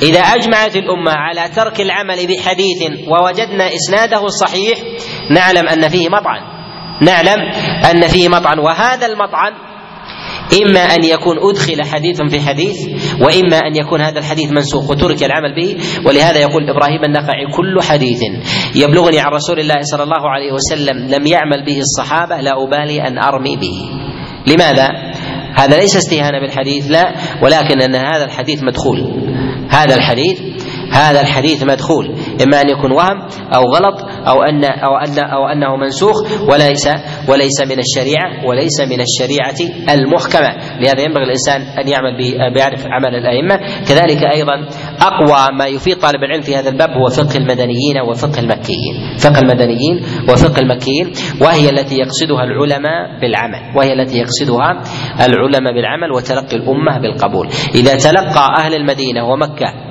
إذا أجمعت الأمة على ترك العمل بحديث ووجدنا إسناده الصحيح نعلم أن فيه مطعن. نعلم أن فيه مطعن. وهذا المطعن إما أن يكون أدخل حديث في حديث وإما أن يكون هذا الحديث منسوخ وترك العمل به. ولهذا يقول إبراهيم النخعي كل حديث يبلغني عن رسول الله صلى الله عليه وسلم لم يعمل به الصحابة لا أبالي أن أرمي به. لماذا؟ هذا ليس استهانة بالحديث لا ولكن أن هذا الحديث مدخول. هذا الحديث هذا الحديث مدخول. إما أن يكون وهم أو غلط أو ان أو ان أو أنه منسوخ وليس وليس من الشريعه وليس من الشريعة المحكمة. لهذا ينبغي الإنسان أن يعمل بيعرف عمل الأئمة. كذلك أيضا أقوى ما يفيد طالب العلم في هذا الباب هو فقه المدنيين وفقه المكيين. فقه المدنيين وفقه المكيين وهي التي يقصدها العلماء بالعمل. وهي التي يقصدها العلماء بالعمل وتلقي الأمة بالقبول. إذا تلقى أهل المدينة ومكة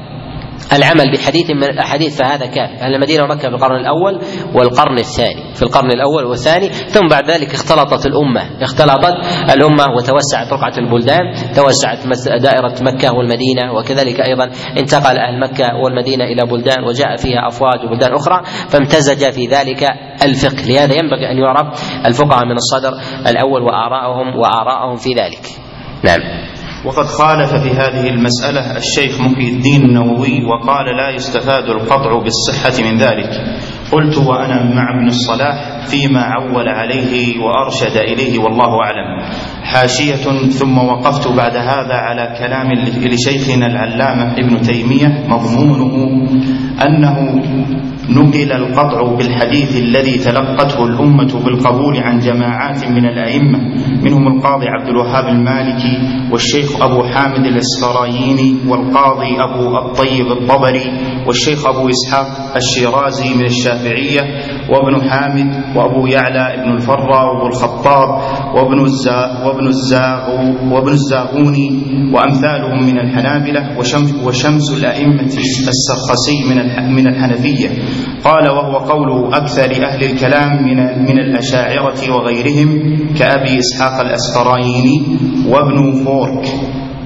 العمل بحديث من الاحاديث فهذا كافي أهل المدينة ومكه في القرن الأول والقرن الثاني. في القرن الأول والثاني ثم بعد ذلك اختلطت الأمة. اختلطت الأمة وتوسعت رقعة البلدان توسعت دائرة مكة والمدينة وكذلك أيضا انتقل أهل مكة والمدينة إلى بلدان وجاء فيها افواج وبلدان أخرى فامتزج في ذلك الفقه. لهذا ينبغي أن يعرف الفقهاء من الصدر الأول واراءهم وآراءهم في ذلك. نعم. وقد خالف في هذه المسألة الشيخ محي الدين النووي وقال لا يستفاد القطع بالصحة من ذلك. قلت وأنا مع ابن الصلاح فيما عول عليه وأرشد إليه والله أعلم. حاشية ثم وقفت بعد هذا على كلام لشيخنا العلامة ابن تيمية مضمونه أنه نقل القطع بالحديث الذي تلقته الأمة بالقبول عن جماعات من الأئمة منهم القاضي عبد الوهاب المالكي والشيخ أبو حامد الإسفرايني والقاضي أبو الطيب الطبري والشيخ أبو إسحاق الشيرازي من الشافعية وابن حامد وأبو يعلى ابن وأبو الخطاب وابن الزا وابن الزاغ وابن الزاغوني وأمثالهم من الحنابلة وشمس, الأئمة السرخسي من من الحنفية. قال وهو قول أكثر أهل الكلام من من الأشاعرة وغيرهم كأبي إسحاق الأسفرايني وابن فورك.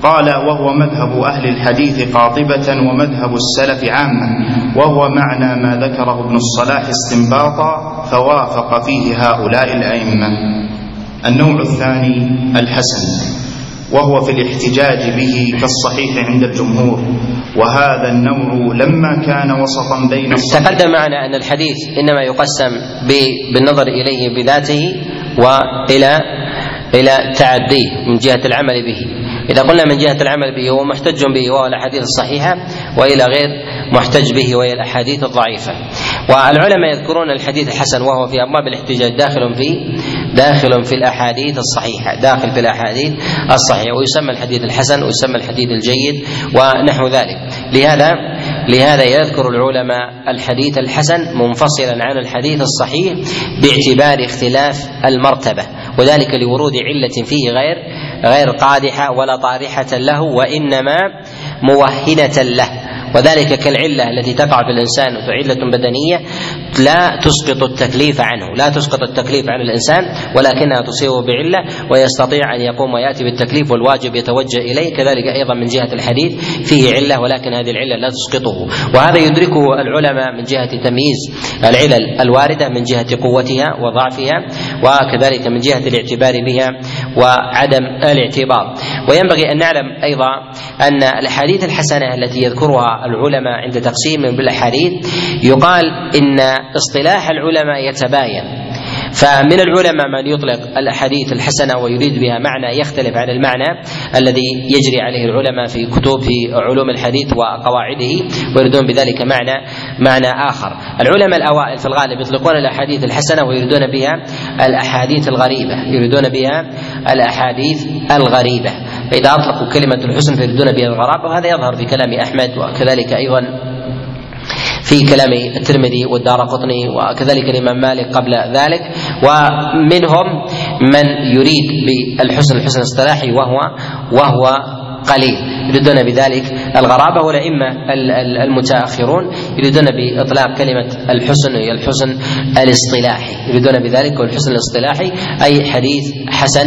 قال وهو مذهب أهل الحديث قاطبة ومذهب السلف عامة وهو معنى ما ذكره ابن الصلاح استنباطا فوافق فيه هؤلاء الأئمة. النوع الثاني الحسن وهو في الاحتجاج به كالصحيح عند الجمهور وهذا النوع لما كان وسطا بين تقدم معنا أن الحديث إنما يقسم بالنظر إليه بذاته وإلى إلى تعديه من جهة العمل به. إذا قلنا من جهة العمل به هو محتج به وهو الأحاديث الصحيحة وإلى غير محتج به وهي الأحاديث الضعيفة. والعلماء يذكرون الحديث الحسن وهو في أبواب الاحتجاج داخل في داخل في الأحاديث الصحيحة داخل في الأحاديث الصحيحة ويسمى الحديث الحسن ويسمى الحديث الجيد ونحو ذلك. لهذا لهذا يذكر العلماء الحديث الحسن منفصلا عن الحديث الصحيح باعتبار اختلاف المرتبة وذلك لورود علة فيه غير غير قادحة ولا طارحة له وإنما موهنة له. وذلك كالعلة التي تقع في الإنسان علة بدنية لا تسقط التكليف عنه لا تسقط التكليف عن الإنسان ولكنها تصيبه بعلة ويستطيع أن يقوم ويأتي بالتكليف والواجب يتوجه إليه كذلك أيضا من جهة الحديث فيه علة ولكن هذه العلة لا تسقطه. وهذا يدركه العلماء من جهة تمييز العلل الواردة من جهة قوتها وضعفها وكذلك من جهة الاعتبار بها وعدم الاعتبار. وينبغي أن نعلم أيضا أن الأحاديث الحسنة التي يذكرها العلماء عند تقسيمهم بالأحاديث يقال إن اصطلاح العلماء يتباين فمن العلماء من يطلق الأحاديث الحسنة ويريد بها معنى يختلف عن المعنى الذي يجري عليه العلماء في كتب في علوم الحديث وقواعده ويريدون بذلك معنى معنى آخر. العلماء الأوائل في الغالب يطلقون الأحاديث الحسنة ويريدون بها الأحاديث الغريبة، يريدون بها الأحاديث الغريبة، فإذا أطلقوا كلمة الحسن فيريدون بها الغرابه وهذا يظهر في كلام أحمد وكذلك أيضا في كلام الترمذي والدار قطني وكذلك الإمام مالك قبل ذلك. ومنهم من يريد بالحسن الحسن الاصطلاحي وهو وهو قليل. يريدون بذلك الغرابة والأئمة المتأخرون. يريدون بإطلاق كلمة الحسن هي الحسن الاصطلاحي. يريدون بذلك والحسن الاصطلاحي أي حديث حسن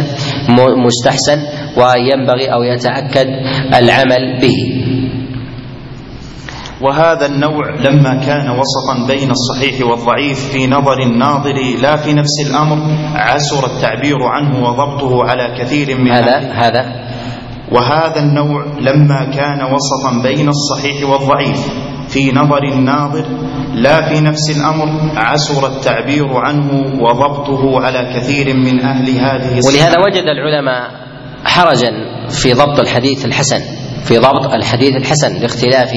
مستحسن وينبغي أو يتأكد العمل به. وهذا النوع لما كان وسطا بين الصحيح والضعيف في نظر الناظر لا في نفس الأمر عسر التعبير عنه وضبطه على كثير من هذا هذا. وهذا النوع لما كان وسطا بين الصحيح والضعيف في نظر الناظر لا في نفس الأمر عسر التعبير عنه وضبطه على كثير من أهل هذه ولهذا وجد العلماء حرجا في ضبط الحديث الحسن في ضبط الحديث الحسن لاختلاف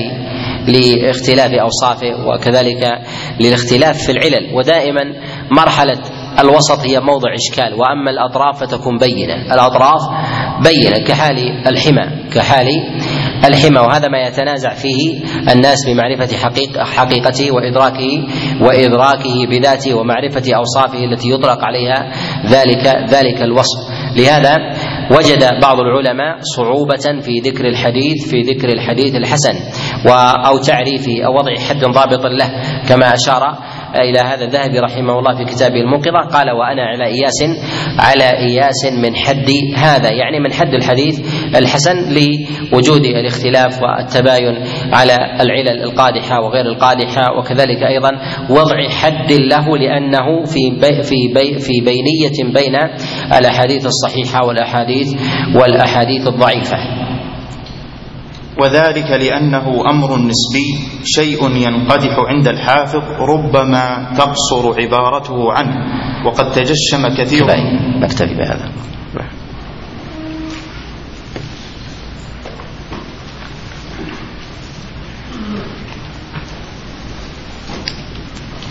لاختلاف أوصافه وكذلك للاختلاف في العلل. ودائما مرحلة الوسط هي موضع إشكال وأما الأطراف فتكون بينة. الأطراف بينة كحال الحمى كحال الحمى. وهذا ما يتنازع فيه الناس بمعرفة حقيقة حقيقته وإدراكه وإدراكه بذاته ومعرفة أوصافه التي يطلق عليها ذلك ذلك الوصف. لهذا وجد بعض العلماء صعوبة في ذكر الحديث في ذكر الحديث الحسن أو تعريفه أو وضع حد ضابط له كما أشار إلى هذا الذهبي رحمه الله في كتابه الموقظة قال وأنا على إياس على إياس من حد هذا يعني من حد الحديث الحسن لوجود الاختلاف والتباين على العلل القادحة وغير القادحة وكذلك أيضا وضع حد له لأنه في بي في بي في بينية بين الأحاديث الصحيحة والأحاديث والأحاديث الضعيفة. وذلك لأنه أمر نسبي شيء ينقدح عند الحافظ ربما تقصر عبارته عنه وقد تجشم كثير. نكتفي بهذا.